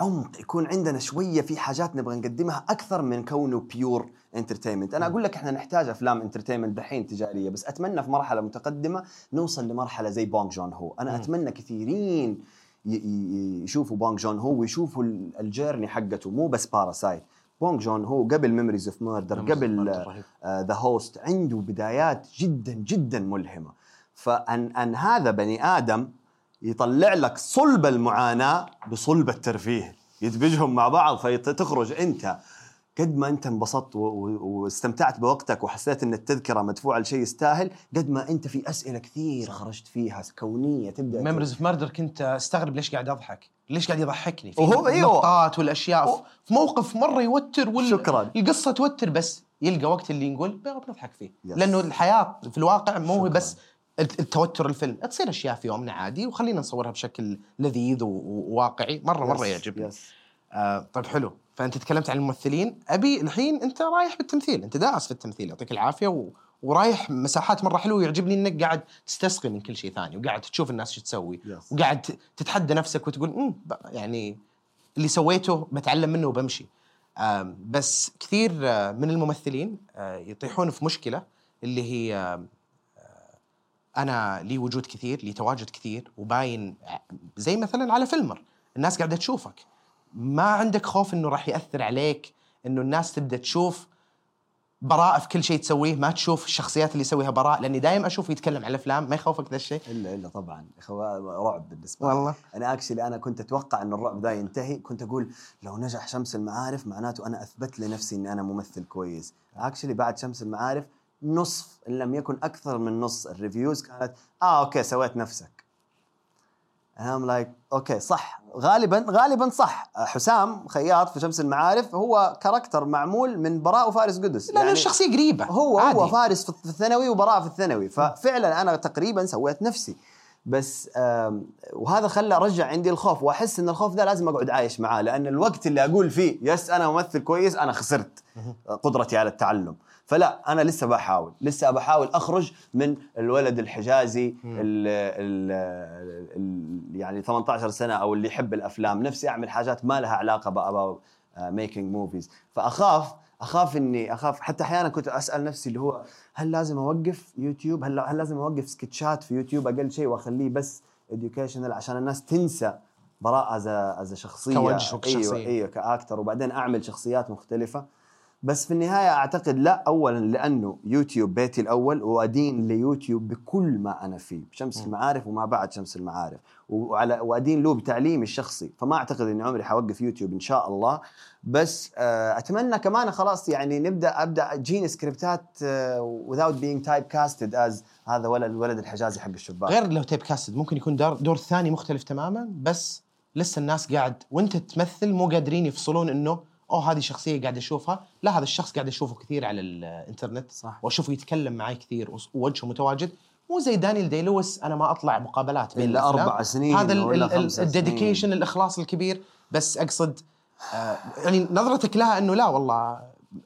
عمق يكون عندنا شوية في حاجات نبغى نقدمها أكثر من كونه pure entertainment أنا أقول لك إحنا نحتاج أفلام entertainment دحين تجارية بس أتمنى في مرحلة متقدمة نوصل لمرحلة زي بونج جون هو أنا أتمنى كثيرين يشوفوا بونج جون هو ويشوفوا ال- ال journey حقته مو بس Parasite بونج جون هو قبل Memories of Murder قبل. The Host عنده بدايات جدا جدا ملهمة. فإن أن هذا بني آدم يطلع لك صلب المعاناة بصلب الترفيه يدمجهم مع بعض فتخرج أنت قد ما أنت انبسطت واستمتعت بوقتك وحسيت إن التذكرة مدفوعة لشيء يستاهل قد ما أنت في أسئلة كثير خرجت فيها كونية تبدأ Memories of Murder كنت أستغرب ليش قاعد أضحك ليش قاعد يضحكني في وهو- أيوه. النكتات والأشياء و- في موقف مرة يوتر وال... شكراً. القصة توتر بس يلقى وقت اللي نقول "بقى بنضحك فيه yes. لأنه الحياة في الواقع مو شكراً. بس التوتر الفيلم. تصير أشياء في يومنا عادي وخلينا نصورها بشكل لذيذ وواقعي. مرة مرة yes، يعجبني. yes. آه طيب حلو. فأنت تكلمت عن الممثلين. أبي الحين أنت رايح بالتمثيل. أنت داعس في التمثيل يعطيك العافية و... ورايح مساحات مرة حلوة ويعجبني إنك قاعد تستسقي من كل شيء ثاني وقاعد تشوف الناس شو تسوي. Yes. وقاعد تتحدى نفسك وتقول أمم يعني اللي سويته بتعلم منه وبمشي. آم، بس كثير آه، من الممثلين آه، يطيحون في مشكلة اللي هي آه، أنا لي وجود كثير لي تواجد كثير وباين زي مثلا على فيلمر. الناس قاعدة تشوفك. ما عندك خوف إنه راح يأثر عليك إنه الناس تبدأ تشوف براء في كل شيء تسويه؟ ما تشوف الشخصيات اللي يسويها براء لأني دائما اشوفه يتكلم على الأفلام ما يخوفك ذا الشيء؟ إلا إلا طبعا. رعب بالنسبة لي. والله. أنا actually أنا كنت أتوقع ان الرعب ذا ينتهي. كنت أقول لو نجح شمس المعارف معناته أنا أثبت لنفسي إني أنا ممثل كويس. actually بعد شمس المعارف نصف إن لم يكن أكثر من نص. ال reviews كانت آه okay سويت نفسك. I'm like okay صح. غالبا غالبا صح. حسام خياط في شمس المعارف هو character معمول من براء وفارس قدس. لأنه الشخصيه قريبة. هو عادي. هو فارس في الثانوي وبراء في الثانوي. ففعلا أنا تقريبا سويت نفسي. بس وهذا خلى رجع عندي الخوف وأحس إن الخوف ده لازم أقعد عايش معاه لأن الوقت اللي أقول فيه yes أنا ممثل كويس أنا خسرت قدرتي على التعلم. فلا أنا لسه بحاول لسه بحاول أخرج من الولد الحجازي ال ال ال يعني 18 سنة أو اللي يحب الأفلام نفسي أعمل حاجات ما لها علاقة ب making movies فأخاف أخاف إني أخاف. حتى أحيانا كنت أسأل نفسي اللي هو هل لازم أوقف يوتيوب؟ هل هل لازم أوقف سكتشات في يوتيوب أقل شيء وأخليه بس educational عشان الناس تنسى براء as as شخصية؟ كوجه وكشخصية. أيوه أيوه ك actor وبعدين أعمل شخصيات مختلفة. بس في النهاية أعتقد لا اولا لأنه يوتيوب بيتي الأول وأدين ليوتيوب بكل ما أنا فيه بشمس المعارف وما بعد شمس المعارف. وعلى وأدين له بتعليمي الشخصي فما أعتقد إني عمري حوقف يوتيوب إن شاء الله. بس آه، أتمنى كمان خلاص يعني نبدأ أبدأ تجيني سكريبتات آه، without being typecasted as هذا ولد الولد الحجازي حق الشباك. غير لو typecasted ممكن يكون دور, دور ثاني مختلف تماما بس لسه الناس قاعد وأنت تمثل مو قادرين يفصلون إنه أوه هذه شخصية قاعد أشوفها لا هذا الشخص قاعد أشوفه كثير على الإنترنت صح. وأشوفه يتكلم معي كثير ووجهه متواجد مو زي دانيال داي لويس أنا ما أطلع مقابلات بين الأفلام. أربع سنين هذا. ال dedication الإخلاص الكبير بس أقصد آه يعني نظرتك لها إنه لا والله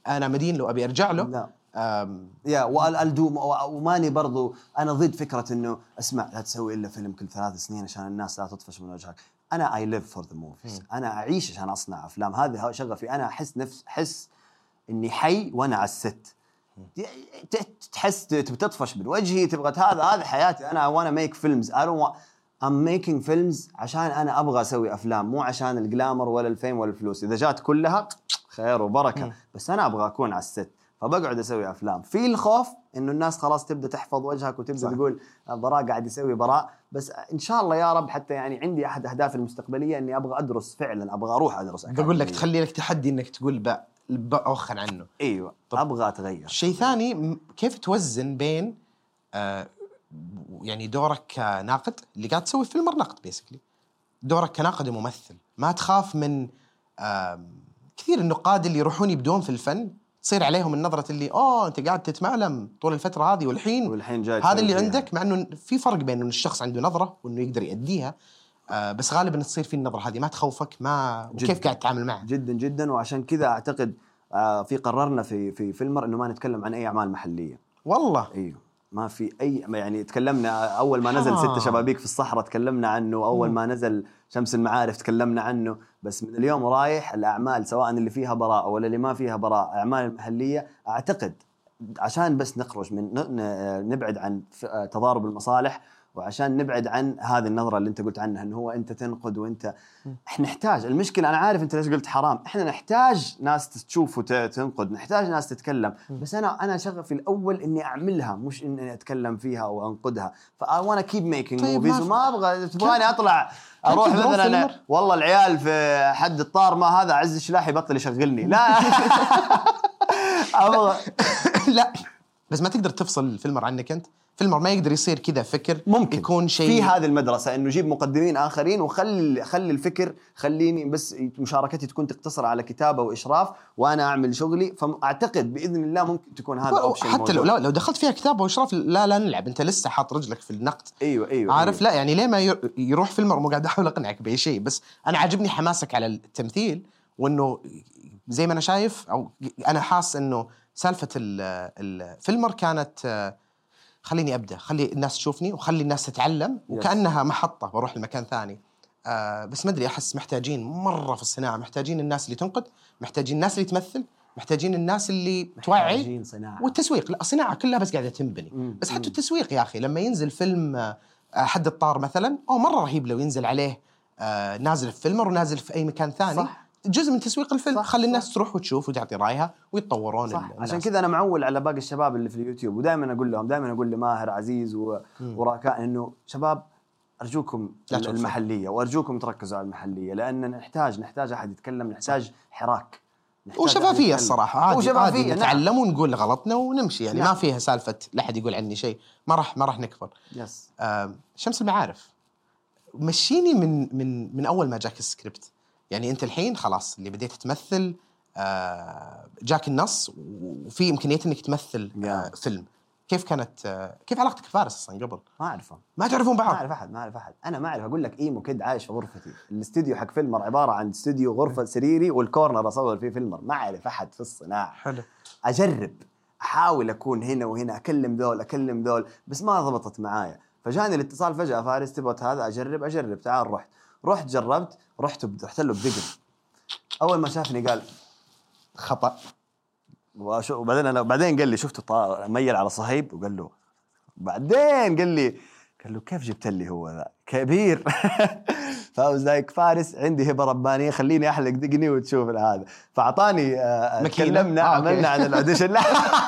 أنا مدين له أبي أرجع له لا. آم، يا والدوم وماني برضو أنا ضد فكرة إنه اسمع لا تسوي إلا فيلم كل ثلاث سنين عشان الناس لا تطفش من وجهك أنا I live for the movies أنا أعيش عشان أصنع أفلام. هذا شغفي. أنا أحس نفس أحس إني حي وأنا على ال set. تحس تبي تطفش من وجهي تبغى هذا هذا حياتي. أنا وأنا make films want I'm making films عشان أنا أبغى أسوي أفلام. مو عشان الجلامر ولا الفيم ولا الفلوس. إذا جات كلها خير وبركة. بس أنا أبغى أكون على الست. فبقعد أسوي أفلام في الخوف إنه الناس خلاص تبدأ تحفظ وجهك وتبدأ صح. تقول براء قاعد يسوي براء بس إن شاء الله يا رب حتى يعني عندي أحد اهدافي المستقبلية إني أبغى أدرس فعلا أبغى أروح أدرس بقول لك. تخلي لك تحدي إنك تقول ب- بأوخن عنه أيوه طب. أبغى أتغير شيء ثاني كيف توزن بين آه يعني دورك كناقد اللي قاعد تسوي فيلم نقد بيسكلي دورك كناقد وممثل ما تخاف من آم، كثير النقاد اللي يروحون يبدون في الفن تصير عليهم النظرة اللي اوه أنت قاعد تتمعلم طول الفترة هذه والحين والحين جاي هذا اللي فيها. عندك مع إنه في فرق بين إنه الشخص عنده نظرة وإنه يقدر يأديها آه بس غالبا تصير في النظرة هذه ما تخوفك ما وكيف جداً. قاعد تتعامل معها جدا جدا وعشان كذا أعتقد آه، في قررنا في في فيلمر إنه ما نتكلم عن أي أعمال محلية والله أيوه ما في أي يعني تكلمنا أول ما نزل آه. ست شبابيك في الصحراء تكلمنا عنه أول. ما نزل شمس المعارف تكلمنا عنه بس من اليوم ورايح الأعمال سواء اللي فيها براءة ولا اللي ما فيها براءة أعمال محلية أعتقد عشان بس نخرج من نبعد عن تضارب المصالح وعشان نبعد عن هذه النظرة اللي انت قلت عنها إنه هو انت تنقد وانت إحنا نحتاج المشكلة أنا عارف أنت ليش قلت حرام إحنا نحتاج ناس تشوف وتنقد نحتاج ناس تتكلم بس أنا أنا شغفي الأول إني أعملها مش إني أتكلم فيها أو أنقدها فاي وأنا كيب ميكينج موفيز ما في- وما أبغى تبغاني أطلع أروح مثلا؟ والله العيال في حد الطار ما هذا عز الشلاح يبطل يشغلني. لا. أبغى لا. بس ما تقدر تفصل الفيلمر عنك أنت فيلمر ما يقدر يصير كذا فكر ممكن. يكون شيء في هذه المدرسة إنه جيب مقدمين آخرين وخلي خلي الفكر خليني بس مشاركتي تكون تقتصر على كتابة وإشراف وأنا أعمل شغلي فأعتقد بإذن الله ممكن تكون هذا اوبشن حتى لو لو دخلت فيها كتابة وإشراف لا لا نلعب. أنت لسه حاط رجلك في النقد. أيوه أيوه عارف؟ أيوة. لا يعني ليه ما ير- يروح فيلمر مو قاعد أحاول أقنعك بأي شيء؟ بس أنا عاجبني حماسك على التمثيل وإنه زي ما أنا شايف أو أنا حاس إنه سالفة ال- الفيلمر كانت آه، خليني أبدأ. خلي الناس تشوفني وخلي الناس تتعلم وكأنها محطة. بروح لمكان ثاني. آه بس ما أدري أحس محتاجين مرة في الصناعة. محتاجين الناس اللي تنقد محتاجين الناس اللي تمثل محتاجين الناس اللي توعي محتاجين صناعة. والتسويق. لا الصناعه كلها بس قاعدة تنبني. مم. بس. حتى التسويق يا أخي لما ينزل فيلم آه، حد الطار مثلا أو مرة رهيب لو ينزل عليه آه، نازل في فيلمر ونازل في أي مكان ثاني صح. جزء من تسويق الفيلم صح، خلي الناس صح. تروح وتشوف وتعطي رأيها ويتطورون صح الناس. عشان كذا أنا معول على باقي الشباب اللي في اليوتيوب ودائما أقول لهم دائما أقول لماهر عزيز و... وراكان إنه شباب أرجوكم. المحلية وأرجوكم تركزوا على المحلية لأن نحتاج نحتاج أحد يتكلم نحتاج حراك أحد يتكلم. الصراحة عادي وشفافية عادي نعم. نتعلم ونقول غلطنا ونمشي يعني نعم. ما فيها سالفة لا أحد يقول عني شيء ما راح ما راح نكبر yes آه، شمس المعارف مشيني من من من أول ما جاك السكريبت يعني أنت الحين خلاص اللي بديت تمثل آه، جاك النص وفي إمكانية إنك تمثل آه، Yeah. فيلم. كيف كانت آه، كيف علاقتك بفارس أصلا قبل؟ ما أعرفه. ما تعرفون ما بعض أعرف أحد ما أعرف أحد. أنا ما أعرف أقول لك إيمو كد عايش في غرفتي. الاستديو حق فيلمر عبارة عن استديو غرفة سريري وال corner أصور فيه فيلمر. ما أعرف أحد في الصناعة. حلو. أجرب. أحاول أكون هنا وهنا أكلم ذول أكلم ذول بس ما ضبطت معايا. فجاني الاتصال فجأة فارس تبغى هذا أجرب أجرب تعال رحت. رحت جربت رحت رحت له بدقن أول ما شافني قال خطأ. وبعدين أنا بعدين قال لي شفته ميل على صهيب وقال له بعدين قال لي قال له كيف جبت لي هو ذا؟ كبير. ف I was like فارس عندي هبة ربانية خليني أحلق دقني وتشوف هذا. فأعطاني آه،؟ تكلمنا آه، أوكي. عملنا عن ال audition. لا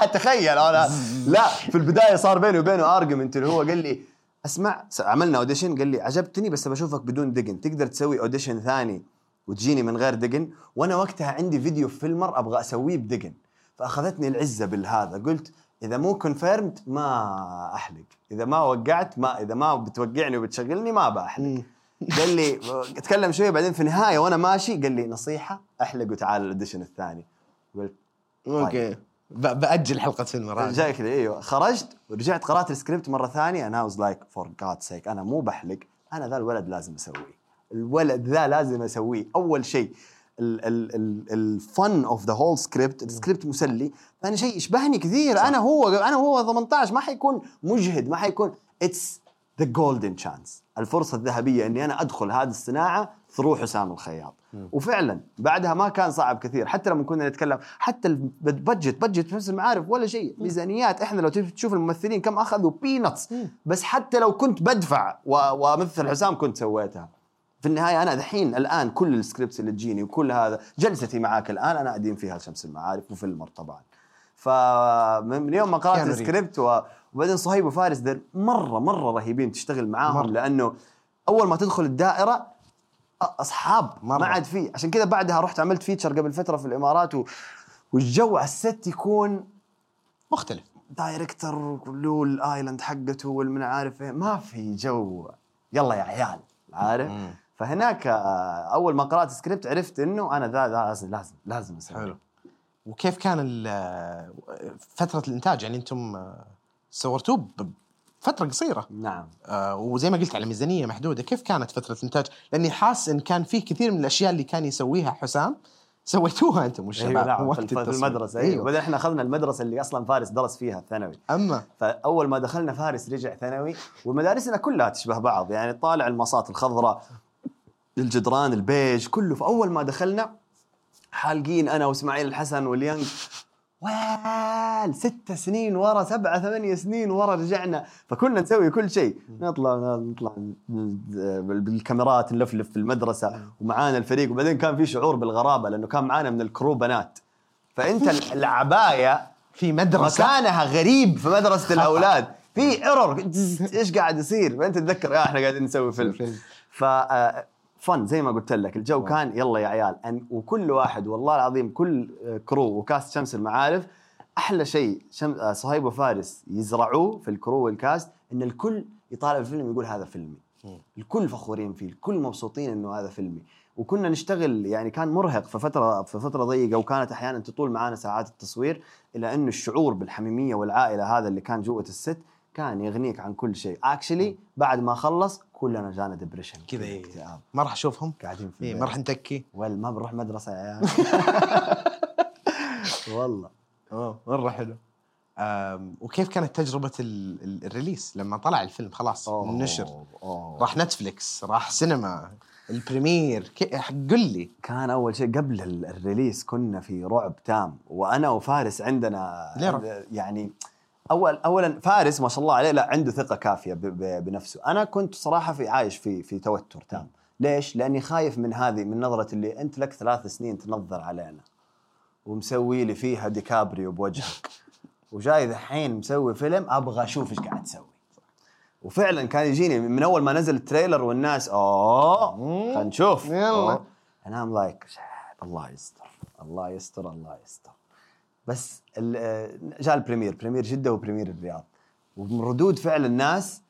تخيل أنا. لا في البداية صار بيني وبينه argument اللي هو قال لي أسمع عملنا audition قال لي عجبتني بس بشوفك بدون دقن. تقدر تسوي audition ثاني وتجيني من غير دقن؟ وأنا وقتها عندي فيديو في فيلمر أبغى أسويه بدقن. فأخذتني العزة بالهذا. قلت إذا مو confirmed ما أحلق. إذا ما وقعت ما إذا ما بتوقعني وبتشغلني ما بحلق قال لي اتكلم شوية بعدين في النهاية وأنا ماشي. قال لي نصيحة أحلق وتعال ال audition الثاني. قلت أوكي. ب- بأجل حلقة فيلم هذا جاي كذا إيوه. خرجت ورجعت قرأت السكريبت مرة ثانية أنا was like for God's sake أنا مو بحلق. أنا ذا الولد لازم أسويه. الولد ذا لازم أسويه. أول شيء ال fun of the whole script ال script مسلي. ثاني شيء يشبهني كثير. أنا هو أنا هو 18 ما حيكون مجهد ما حيكون. it's the golden chance الفرصة الذهبية إني أنا أدخل هذه الصناعة through حسام الخياط. وفعلا بعدها ما كان صعب كثير. حتى لما كنا نتكلم حتى ال budget budget شمس المعارف ولا شيء. ميزانيات إحنا لو تشوف الممثلين كم أخذوا peanuts بس حتى لو كنت بدفع وأمثل حسام كنت سويتها. في النهاية أنا دحين الآن كل ال scripts اللي تجيني وكل هذا جلستي معاك الآن أنا أدين فيها شمس المعارف وفيلمر طبعا. فمن يوم ما قرأت. السكريبت و- وبعدين صهيب وفارس مرة مرة رهيبين تشتغل معاهم مرة. لأنه أول ما تدخل الدائرة أصحاب مرة. ما عاد في عشان كذا بعدها رحت عملت feature قبل فترة في الإمارات و... والجو على ال set يكون مختلف. director له ال island حقته والمن عارف إيه، ما في جو. يلا يا عيال عارف. فهناك آه، أول ما قرأت السكريبت عرفت إنه أنا ذا ذا لازم لازم لازم أسوي. حلو. وكيف كان فترة الإنتاج؟ يعني أنتم آه، بفتره قصيرة. نعم. آه، وزي ما قلت على ميزانية محدودة كيف كانت فترة الإنتاج؟ لأني حاس إن كان في كثير من الأشياء اللي كان يسويها حسام سويتوها أنتم والشباب أيوه نعم وقت في. المدرسة أيوه. وبعدين إحنا أخذنا المدرسة اللي أصلا فارس درس فيها الثانوي. أما؟ فأول ما دخلنا فارس رجع ثانوي ومدارسنا كلها تشبه بعض يعني طالع المصات الخضراء الجدران البيج كله. فأول ما دخلنا حالقين أنا وإسماعيل الحسن واليانج ويل ست سنين ورا سبعة ثمانية سنين ورا رجعنا. فكنا نسوي كل شيء. نطلع نطلع بالكاميرات نلفلف في المدرسة ومعانا الفريق. وبعدين كان في شعور بالغرابة لأنه كان معانا من الكرو بنات. فأنت العباية في مدرسة. مكانها غريب في مدرسة الأولاد. في ايرور إيش قاعد يصير؟ فأنت تتذكر يا إحنا قاعدين نسوي فيلم. فيلم. ف آه، فن زي ما قلت لك. الجو كان يلا يا عيال. أن وكل واحد والله العظيم كل آه، crew و cast شمس المعارف أحلى شيء شم... آه، صهيب وفارس يزرعوه في ال crew وال cast إن الكل يطالع الفيلم يقول هذا فيلمي. الكل فخورين فيه الكل مبسوطين إنه هذا فيلمي. وكنا نشتغل يعني كان مرهق في فترة في فترة ضيقة وكانت أحيانا تطول معانا ساعات التصوير إلا إنه الشعور بالحميمية والعائلة هذا اللي كان جوة ال set كان يغنيك عن كل شيء. actually بعد ما خلص كلنا جانا depression كذا إيه. اكتئاب ما راح أشوفهم؟ قاعدين في إيه. ما راح نتكي؟ ولا ما بنروح مدرسة يا عيال. والله. آه مرة حلو. وكيف كانت ال- ال release؟ لما طلع الفيلم خلاص أوه. راح نتفليكس راح سينما ال premiere قل لي. كان أول شيء قبل ال- ال release كنا في رعب تام وأنا وفارس عندنا ليه رعب؟ يعني اول اولا فارس ما شاء الله عليه لا عنده ثقة كافية ب- ب- بنفسه. أنا كنت صراحة في عايش في في توتر تام. ليش؟ لأني خايف من هذه من نظرة اللي أنت لك ثلاث سنين تنظر علينا ومسوي لي فيها ديكابريو بوجهك. وجاي ذحين مسوي فيلم أبغى أشوف إيش قاعد تسوي. وفعلا كان يجيني من أول ما نزل ال trailer والناس أوه خلينا نشوف. يلا. أنا I'm like الله يستر الله يستر الله يستر. بس آه، جاء ال premiere، premiere جدة و premiere الرياض. ومن ردود فعل الناس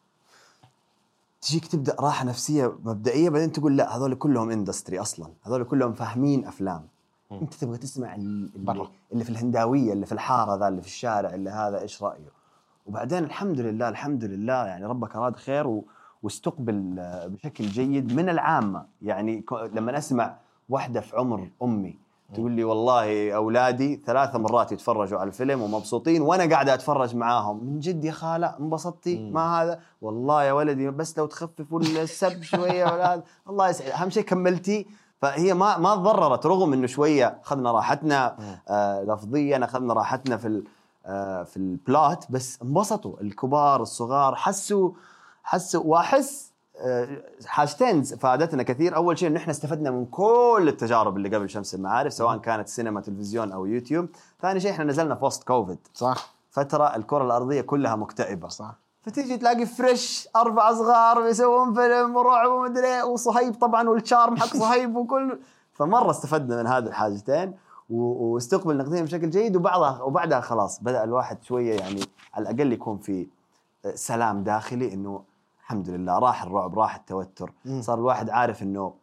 تجيك تبدأ راحة نفسية مبدئية بعدين تقول لا هذول كلهم industry أصلا. هذول كلهم فاهمين أفلام. أنت تبغى تسمع ال- اللي, برا. اللي في الهنداوية اللي في الحارة ذا اللي في الشارع اللي هذا إيش رأيه؟ وبعدين الحمد لله الحمد لله يعني ربك أراد خير و... واستقبل آه، بشكل جيد من العامة. يعني لما أسمع واحدة في عمر أمي تقول لي والله أولادي ثلاث مرات يتفرجوا على الفيلم ومبسوطين وأنا قاعدة أتفرج معاهم. من جد يا خالة انبسطتي؟ ما هذا؟ والله يا ولدي بس لو تخففوا السب شوية ولا هذا. الله يسعد. أهم شيء كملتي. فهي ما ما تضررت رغم إنه شوية أخذنا راحتنا آه لفظيا أخذنا راحتنا في آه في البلات بس انبسطوا. الكبار الصغار حسوا حسوا وأحس حاجتين فادتنا كثير. أول شيء إنه إحنا استفدنا من كل التجارب اللي قبل شمس المعارف سواء كانت سينما تلفزيون أو يوتيوب. ثاني شيء إحنا نزلنا في وسط كوفيد صح. فترة الكرة الأرضية كلها مكتئبة. صح. فتيجي تلاقي fresh أربع صغار بيسوون فيلم ورعب ومدري إيه، وصهيب طبعا والشارم حق صهيب وكل. فمرة استفدنا من هذه الحاجتين واستقبل نقديا بشكل جيد وبعضها وبعدها خلاص بدأ الواحد شوية يعني على الأقل يكون في سلام داخلي إنه الحمد لله راح الرعب راح التوتر. صار الواحد عارف إنه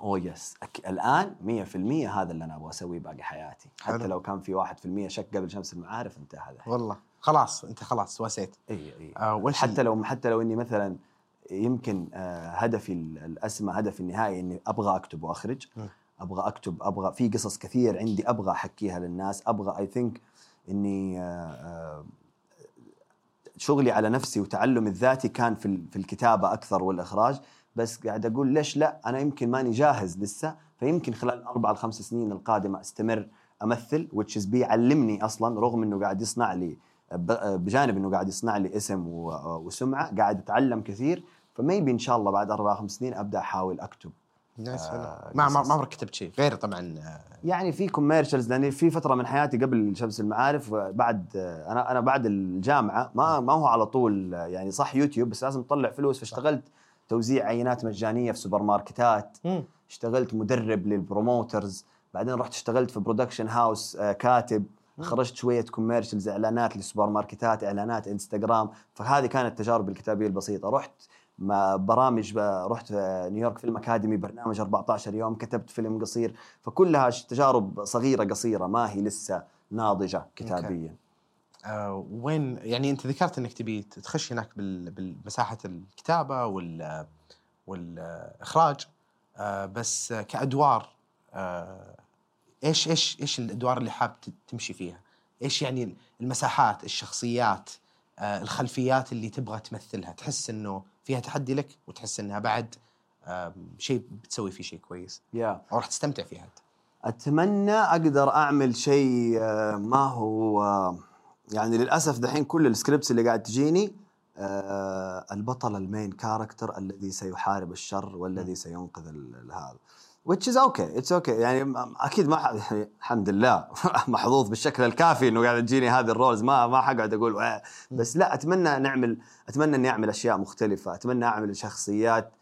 أوه yes أك- الآن 100% هذا اللي أنا أبغى أسويه باقي حياتي. حتى حلو. لو كان في 1% شك قبل شمس المعارف انتهى هذا. والله. خلاص انت خلاص رسيت. إي إي. آه حتى لو حتى لو إني مثلا يمكن آه، هدفي ال- الأسمى هدفي النهائي إني أبغى أكتب وأخرج. م. أبغى أكتب أبغى في قصص كثير عندي أبغى أحكيها للناس. أبغى I think إني آه، آه، شغلي على نفسي وتعلمي الذاتي كان في في الكتابة أكثر والإخراج بس قاعد أقول ليش لا؟ أنا يمكن ماني جاهز لسه فيمكن خلال الاربع الخمس سنين القادمة أستمر أمثل which is بيعلمني أصلا رغم إنه قاعد يصنع لي بجانب إنه قاعد يصنع لي اسم و- وسمعة قاعد أتعلم كثير فميبي إن شاء الله بعد أربع خمس سنين أبدأ أحاول أكتب. نايس. آه، ما ما عمرك كتبت شيء. غير طبعا آه، يعني في commercials لأني في فترة من حياتي قبل شمس المعارف بعد أنا أنا بعد الجامعة ما ما هو على طول يعني صح يوتيوب بس لازم تطلع فلوس. فاشتغلت توزيع عينات مجانية في سوبر ماركتات مم. اشتغلت مدرب لل promoters بعدين رحت اشتغلت في production house آه، كاتب. خرجت شوية commercials إعلانات لسوبر ماركتات إعلانات إنستغرام. فهذه كانت التجارب الكتابية البسيطة. رحت ما برامج رحت New York Film Academy برنامج 14 يوم كتبت فيلم قصير. فكلها تجارب صغيرة قصيرة ما هي لسه ناضجة كتابيا. آه، وين يعني أنت ذكرت إنك تبي تخش هناك بالمساحة الكتابة وال والإخراج. آه، بس كأدوار آه، إيش إيش إيش الأدوار اللي حاب تمشي فيها؟ إيش يعني المساحات، الشخصيات، آه، الخلفيات اللي تبغى تمثلها، تحس إنه فيها تحدي لك وتحس إنها بعد شيء بتسوي فيه شيء كويس. Yeah. أو راح تستمتع فيها أنت. أتمنى أقدر أعمل شيء آه، ما هو يعني للأسف دحين كل ال scripts اللي قاعد تجيني آه، البطل ال main character الذي سيحارب الشر والذي سينقذ هذا. Which is okay. It's okay. يعني أكيد ما ح- يعني الحمد لله محظوظ بالشكل الكافي إنه قاعد تجيني هذه ال roles. ما ما حقعد أقول. بس لا أتمنى نعمل أتمنى إني أعمل أشياء مختلفة. أتمنى أعمل شخصيات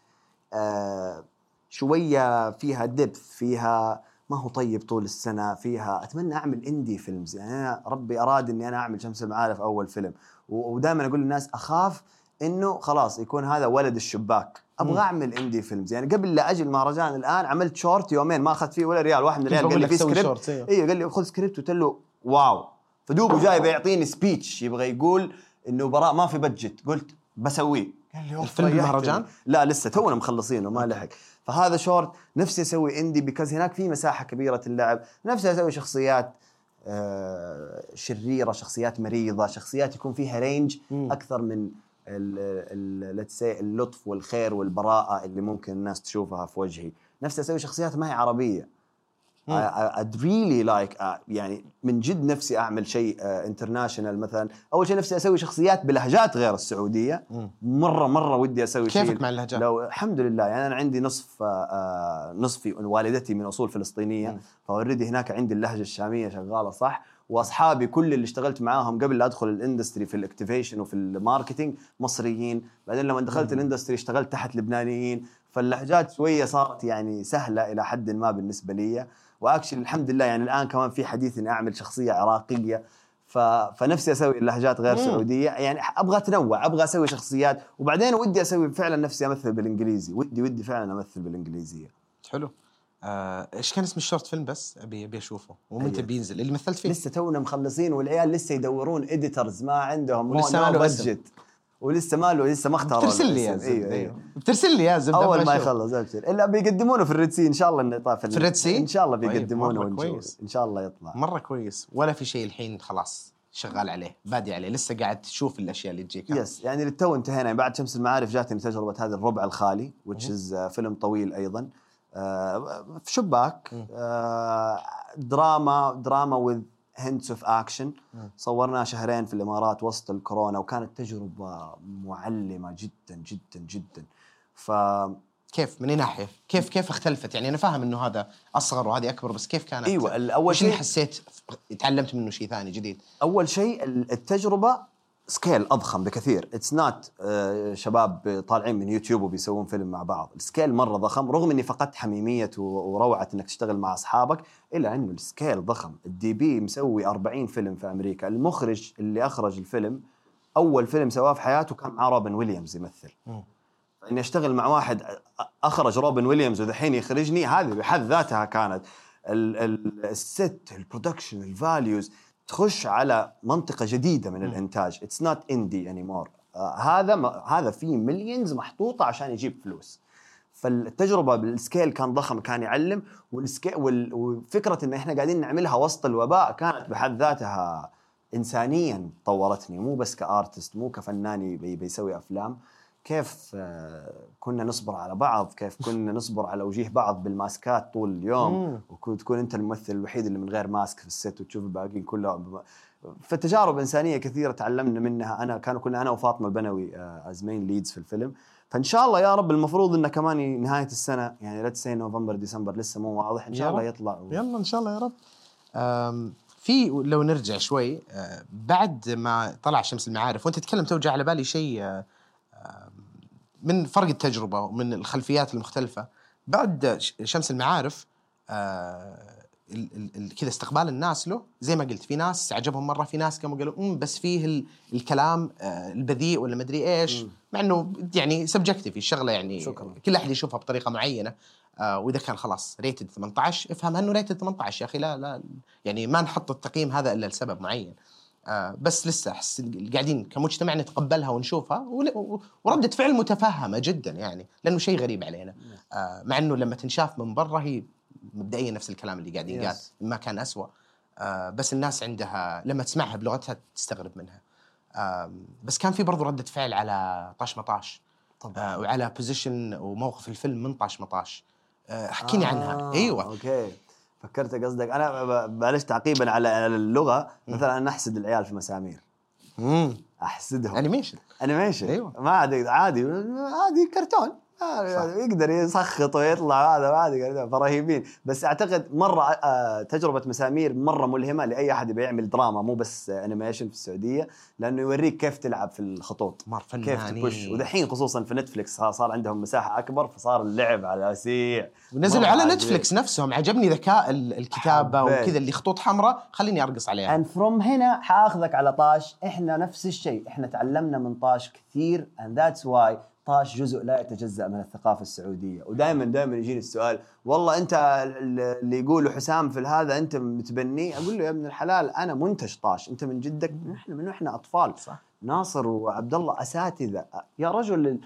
آه، شوية فيها depth فيها ما هو طيب طول السنة فيها أتمنى أعمل indie films يعني أنا ربي أراد إني أنا أعمل شمس المعارف أول فيلم. ودائما أقول للناس أخاف إنه خلاص يكون هذا ولد الشباك. أبغى. أعمل indie films يعني قبل لا أجي المهرجان الآن عملت شورت يومين ما أخذت فيه ولا ريال. واحد من الريال قال لي في سكريبت أيوه قال لي خذ سكريبت قلت له واو. فدوبه جاي بيعطيني speech يبغى يقول إنه براء ما في budget قلت بسويه. قال لي "أوف، الفيلم ريحتني." بالمهرجان؟ لا لسه تونا مخلصينه ما لحق. فهذا شورت نفسي أسوي indie because هناك في مساحة كبيرة اللعب نفسي أسوي شخصيات آه، شريرة شخصيات مريضة شخصيات يكون فيها range. أكثر من اللطف والخير والبراءة اللي ممكن الناس تشوفها في وجهي. نفسي أسوي شخصيات ما هي عربية. I'd really like uh, يعني من جد نفسي أعمل شيء international مثلا. أول شيء نفسي أسوي شخصيات بلهجات غير السعودية. مرة مرة ودي أسوي شيء. كيفك مع اللهجات؟ لا والحمد لله يعني أنا عندي نصف آه، آه، نصفي والدتي من أصول فلسطينية. ف already هناك عندي اللهجة الشامية شغالة صح. وأصحابي كل اللي اشتغلت معاهم قبل لا أدخل ال industry في ال activation وفي ال marketing مصريين. بعدين لما دخلت ال industry اشتغلت تحت لبنانيين. فاللهجات شوية صارت يعني سهلة إلى حد ما بالنسبة لي. و actually الحمد لله يعني الآن كمان في حديث إني أعمل شخصية عراقية. ف... فنفسي أسوي اللهجات غير مم. سعودية. يعني أبغى أتنوع أبغى أسوي شخصيات. وبعدين ودي أسوي فعلا نفسي أمثل بالإنجليزي. ودي ودي فعلا أمثل بالإنجليزية. حلو. آه، إيش كان اسم ال short film بس؟ ابي أبي أشوفه. ومتى أيوه. بينزل اللي مثلت فيه. لسه تونا مخلصين والعيال لسه يدورون editors ما عندهم ولسه ما له. budget ولسه ما له لسه ما اختاروا بترسل لي يا اسم. زلمة. أيوه أيوه بترسل لي يا زلمة. أول ما. يخلص أبشر. إلا بيقدمونه في ال Red Sea إن شاء الله إنه يطلع في ال Red Sea؟ إن شاء الله طيب، بيقدمونه ونشوف. كويس. إن شاء الله يطلع. مرة كويس. ولا في شيء الحين خلاص شغال عليه بادي عليه. لسه قاعد تشوف الأشياء اللي تجيك. yes يعني للتو انتهينا. يعني بعد شمس المعارف جاتني تجربه هذا الربع الخالي which is uh, فيلم طويل أيضا. آه، في شباك مم. آه، دراما دراما hints of action مم. صورناه شهرين في الإمارات وسط الكورونا وكانت تجربة معلمة جدا جدا جدا ف كيف من اي ناحية؟ كيف كيف اختلفت؟ يعني أنا فاهم إنه هذا أصغر وهذه أكبر بس كيف كانت؟ إيوه اللي شيء حسيت تعلمت منه شيء ثاني جديد؟ أول شيء التجربة scale أضخم بكثير. it's not شباب طالعين من يوتيوب وبيسوون فيلم مع بعض. ال scale مرة ضخم رغم إني فقدت حميمية وروعة إنك تشتغل مع أصحابك إلا إنه ال scale ضخم. ال DP مسوي 40 فيلم في أمريكا. المخرج اللي أخرج الفيلم أول فيلم سواه في حياته كان مع روبن ويليامز يمثل. اني أشتغل مع واحد أخرج روبن ويليامز ودحين يخرجني هذه بحد ذاتها كانت ال- ال- ال set ال production ال values تخش على منطقة جديدة من الإنتاج. it's not indie anymore هذا ما هذا فيه millions محطوطة عشان يجيب فلوس. فالتجربة بال scale كان ضخم كان يعلم وال scale وال- وفكرة إن إحنا قاعدين نعملها وسط الوباء كانت بحد ذاتها انسانيا طورتني. مو بس ك artist مو كفنان بي- بيسوي أفلام. كيف آه، كنا نصبر على بعض كيف كنا نصبر على وجيه بعض بالماسكات طول اليوم. وتكون أنت الممثل الوحيد اللي من غير mask في ال set وتشوف الباقيين كلهم فتجارب إنسانية كثيرة تعلمنا منها. أنا كانوا كنا أنا وفاطمة البنوي as main leads في الفيلم. فإن شاء الله يا رب المفروض إنه كمان نهاية السنة يعني let's say نوفمبر ديسمبر لسه مو واضح إن شاء الله. يطلع. يلا إن شاء الله يا رب. في لو نرجع شوي أه، بعد ما طلع شمس المعارف وأنت تتكلم تو جاء على بالي شيء أم، من فرق التجربة ومن الخلفيات المختلفة بعد شمس المعارف ال- ال- ال- كذا استقبال الناس له زي ما قلت في ناس عجبهم مرة في ناس قاموا قالوا "أمم، بس فيه ال- الكلام أه، البذيء ولا مدري إيش مم. مع إنه يعني subjective الشغلة يعني شكراً. كل أحد يشوفها بطريقة معينة آه وإذا كان خلاص rated 18 افهم أنه rated 18 يا أخي لا لا يعني ما نحط التقييم هذا إلا لسبب معين آه بس لسه أحس قاعدين كمجتمع نتقبلها ونشوفها ورده فعل متفهمه جدا يعني لأنه شيء غريب علينا. آه مع إنه لما تنشاف من برا هي مبدئيا نفس الكلام اللي قاعد ينقال Yes. ما كان أسوأ. آه بس الناس عندها لما تسمعها بلغتها تستغرب منها. آه بس كان في برضو ردة فعل على طاش مطاش. طبعا. آه وعلى position وموقف الفيلم من طاش مطاش. آه احكيني عنها. آه، إيوه. okay. فكرت قصدك أنا معلش تعقيبا على اللغة مثلا أنا أحسد العيال في مسامير. امم أحسدهم. animation animation أيوة. ما عاد عادي عادي كرتون. آه يقدر يسخط ويطلع هذا ما فرهيبين يعني بس أعتقد مرة آه، تجربة مسامير مرة ملهمة لأي أحد يبي يعمل دراما مو بس animation في السعودية لأنه يوريك كيف تلعب في الخطوط مره كيف ت push ودحين خصوصا في نتفلكس صار عندهم مساحة أكبر فصار اللعب على وسيع ونزلوا على نتفلكس نفسهم عجبني ذكاء الكتابة وكذا اللي خطوط حمراء خليني أرقص عليها. and from هنا حأخذك على طاش. إحنا نفس الشيء. إحنا تعلمنا من طاش كثير and that's why 16 جزء لا يتجزأ من الثقافة السعودية. ودائما دائما يجيني السؤال والله أنت اللي يقوله حسام في هذا أنت متبني؟ أقول له يا ابن الحلال أنا منتج طاش أنت من جدك من إحنا من إحنا أطفال. صح. ناصر وعبد الله أساتذة. يا رجل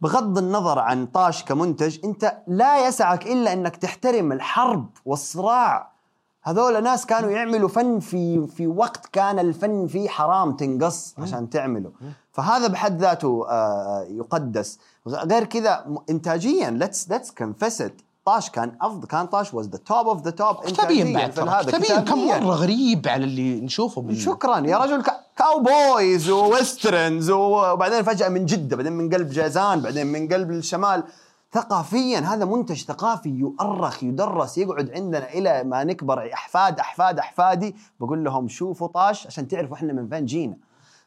بغض النظر عن طاش كمنتج أنت لا يسعك إلا أنك تحترم الحرب والصراع. هذول ناس كانوا يعملوا فن في في وقت كان الفن فيه حرام تنقص عشان تعمله. فهذا بحد ذاته آه، يقدس. غ- غير كذا انتاجيا let's let's confess طاش كان افضل كان طاش was the top of the top كتابيا بعد كتابيا كم مرة غريب على اللي نشوفه بال... شكرا يا رجل كا- cowboys و westerns وبعدين فجأة من جدة بعدين من قلب جازان بعدين من قلب الشمال. ثقافيا هذا منتج ثقافي يؤرخ يدرس يقعد عندنا إلى ما نكبر أحفاد أحفاد أحفادي. بقول لهم شوفوا طاش عشان تعرفوا إحنا من فين جينا.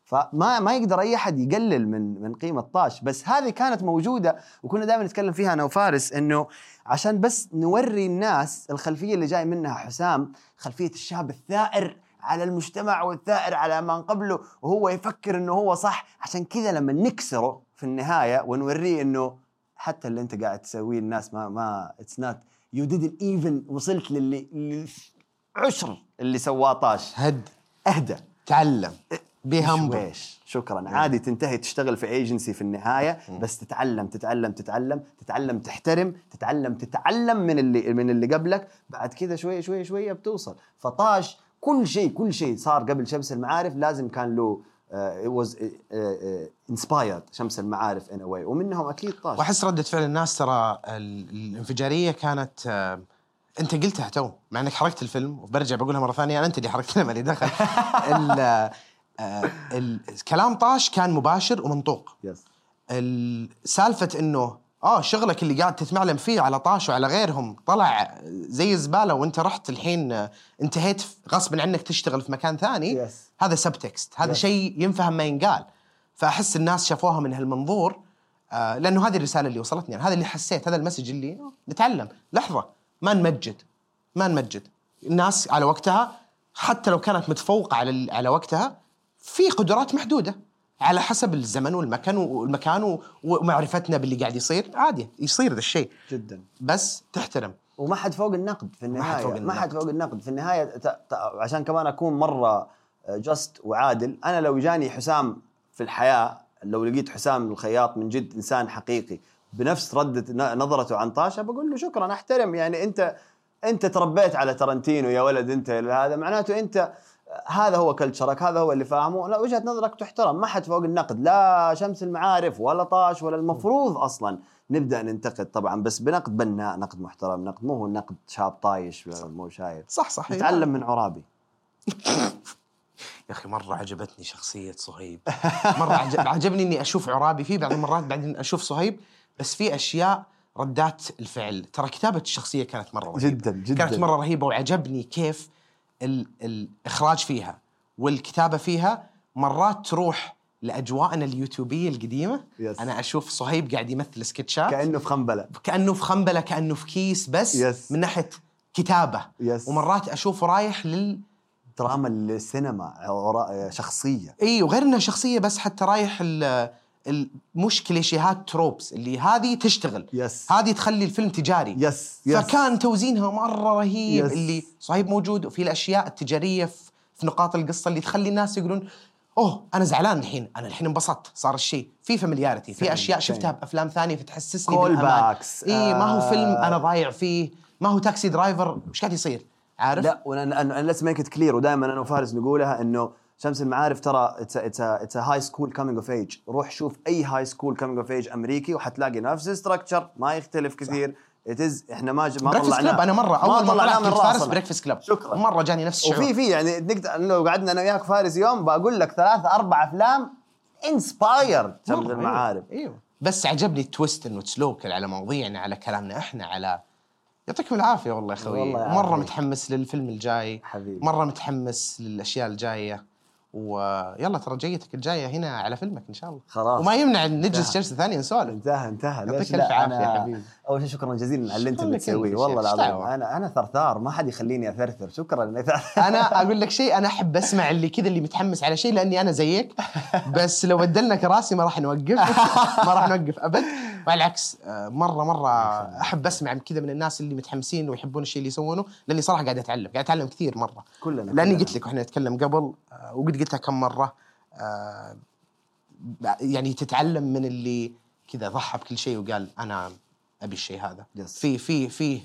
فما ما يقدر أي أحد يقلل من من قيمة طاش. بس هذه كانت موجودة وكنا دائما نتكلم فيها أنا وفارس إنه عشان بس نوري الناس الخلفية اللي جاي منها حسام خلفية الشاب الثائر على المجتمع والثائر على من قبله وهو يفكر إنه هو صح. عشان كذا لما نكسره في النهاية ونوريه إنه حتى اللي أنت قاعد تسويه الناس ما ما it's not you didn't even وصلت للي عشر اللي سواه طاش. هد. اهدى. تعلم. be humble شكرا. عادي تنتهي تشتغل في ايجنسي في النهاية بس تتعلم تتعلم تتعلم تتعلم تحترم تتعلم تتعلم من اللي من اللي قبلك. بعد كذا شوية شوية شوية بتوصل. فطاش كل شيء كل شيء صار قبل شمس المعارف لازم كان له was inspired شمس المعارف in a way ومنهم أكيد طاش. وأحس ردة فعل الناس ترى ال- الانفجارية كانت آه، أنت قلتها تو. مع إنك حركت الفيلم وبرجع بقولها مرة ثانية أنا أنت اللي حركتها مالي دخل. ال- آه، ال- كلام طاش كان مباشر ومنطوق. yes ال- سالفة إنه آه شغلك اللي قاعد تتمعلم فيه على طاش وعلى غيرهم طلع زي الزباله وأنت رحت الحين آه، انتهيت غصبا عنك تشتغل في مكان ثاني. Yes. هذا subtext هذا Yes. شيء ينفهم ما ينقال. فأحس الناس شافوها من هالمنظور آه لأنه هذه الرسالة اللي وصلتني. أنا هذا اللي حسيت هذا ال message اللي آه، نتعلم. لحظة ما نمجد. ما نمجد. الناس على وقتها حتى لو كانت متفوقة على على وقتها في قدرات محدودة. على حسب الزمن والمكان والمكان ومعرفتنا باللي قاعد يصير. عادي يصير ذا الشيء. جدا. بس تحترم. وما حد فوق النقد في النهايه حد فوق ما حد النقد. فوق النقد. في النهاية ت... ت... عشان كمان أكون مرة جست وعادل أنا لو جاني حسام في الحياة لو لقيت حسام الخياط من جد إنسان حقيقي بنفس ردة ن- نظرته عن طاشة بقول له شكرا أحترم. يعني انت أنت تربيت على ترنتينو يا ولد أنت. هذا معناته أنت هذا هو كلتشرك هذا هو اللي فاهمه. لا وجهة نظرك تحترم. ما حد فوق النقد. لا شمس المعارف ولا طاش ولا المفروض أصلا نبدأ ننتقد طبعا. بس بنقد بناء نقد محترم نقد مو هو نقد شاب طايش مو شايف. صح صح. نتعلم من عرابي. يا أخي مرة عجبتني شخصية صهيب. مرة عجب عجبني إني أشوف عرابي فيه بعض المرات بعدين أشوف صهيب. بس في أشياء ردات الفعل. ترى كتابة الشخصية كانت مرة رهيبة. جدا جدا. كانت مرة رهيبة وعجبني كيف الإخراج فيها والكتابة فيها مرات تروح لأجواءنا اليوتيوبية القديمة yes. أنا أشوف صهيب قاعد يمثل سكتشات كأنه في خنبلة كأنه في خنبلة كأنه في كيس بس yes. من ناحية كتابة yes. ومرات أشوفه رايح لل دراما السينما شخصية اي وغير إنها شخصية بس حتى رايح ال ال- مش كليشيهات tropes اللي هذه تشتغل yes. هذه تخلي الفيلم تجاري yes yes فكان توزينها مرة رهيب yes. اللي صهيب موجود وفي الأشياء التجارية في, نقاط القصة اللي تخلي الناس يقولون أوه أنا زعلان الحين أنا الحين انبسطت صار الشيء في familiarity في أشياء فعلاً. شفتها بأفلام ثانية فتحسسني بالأمان backs. إي ما هو آه. فيلم أنا ضايع فيه ما هو Taxi Driver إيش قاعد يصير عارف لا وأنا أنا let's make it clear ودائما أنا وفارس نقولها إنه شمس المعارف ترى it's it's it's high school coming of age روح شوف أي high school coming of age أمريكي وحتلاقي نفس ال structure ما يختلف كثير. it's إحنا ما ج- ما طلعناه club أنا مرة أول ما طلعناه طلعت من فارس راسنا. Breakfast Club شكرا. مرة جاني نفس الشعور. وفي في يعني نقدر لو قعدنا أنا وياك فارس يوم بقول لك ثلاثة أربع أفلام inspired شمس مرة، المعارف. أيوه. بس عجبني ال twist إنه تسلوكل على مواضيعنا على كلامنا إحنا على يعطيكم العافية والله يا خوي والله مرة. متحمس للفيلم الجاي. حبيبي. مرة متحمس للأشياء الجاية. ويلا ترى جيتك الجاية هنا على فيلمك إن شاء الله. خلاص. وما يمنع نجلس. جلسة ثانية نسولف. انتهى انتهى. يعطيك يا أنا حبيبي. أول شيء شكرا جزيلا على اللي أنت بتسويه. والله العظيم؟ أنا أنا ثرثار. ما حد يخليني أثرثر. شكرا. انك أنا أقول لك شيء أنا أحب أسمع اللي كذا اللي متحمس على شيء لأني أنا زيك. بس لو بدلنا كراسي ما راح نوقف. ما راح نوقف أبد. بالعكس آه، مرة مرة أحب أسمع كذا من الناس اللي متحمسين ويحبون الشيء اللي يسوونه لأني صراحة قاعد أتعلم قاعد أتعلم كثير مرة. كلنا لأني. قلت لك وإحنا نتكلم قبل آه، وقد قلتها كم مرة آه، يعني تتعلم من اللي كذا ضحى بكل شيء وقال أنا أبي الشيء هذا. Yes. في في في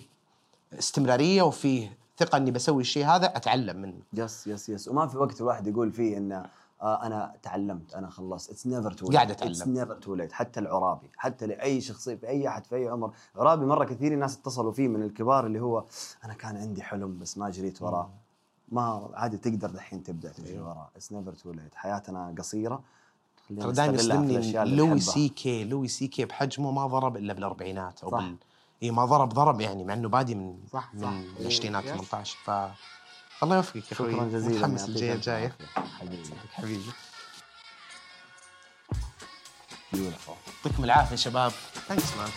استمرارية وفي ثقة إني بسوي الشيء هذا أتعلم منه. yes yes yes وما في وقت الواحد يقول فيه إنه أنا تعلمت أنا خلصت. it's never too قاعد أتعلم. it's never too late حتى العرابي حتى لأي شخصيه في أي أحد في أي عمر. عرابي مرة كثير ناس اتصلوا فيه من الكبار اللي هو أنا كان عندي حلم بس ما جريت وراه. ما عادي تقدر دحين تبدأ تجري وراه. it's never too late حياتنا قصيرة. ترى دائما يصدمني لوي. سي كي. Louis C K بحجمه ما ضرب إلا بالأربعينات أو صح. بال اي ما ضرب ضرب يعني مع إنه بادي من صح،. من إيه، العشرينات yes. 18 ف الله يوفقك يا أخوي. شكرا جزيلا متحمس للجايه ألف الجاية. حبيبي. حبيبي. يعطيكم العافية شباب. ثانكس مان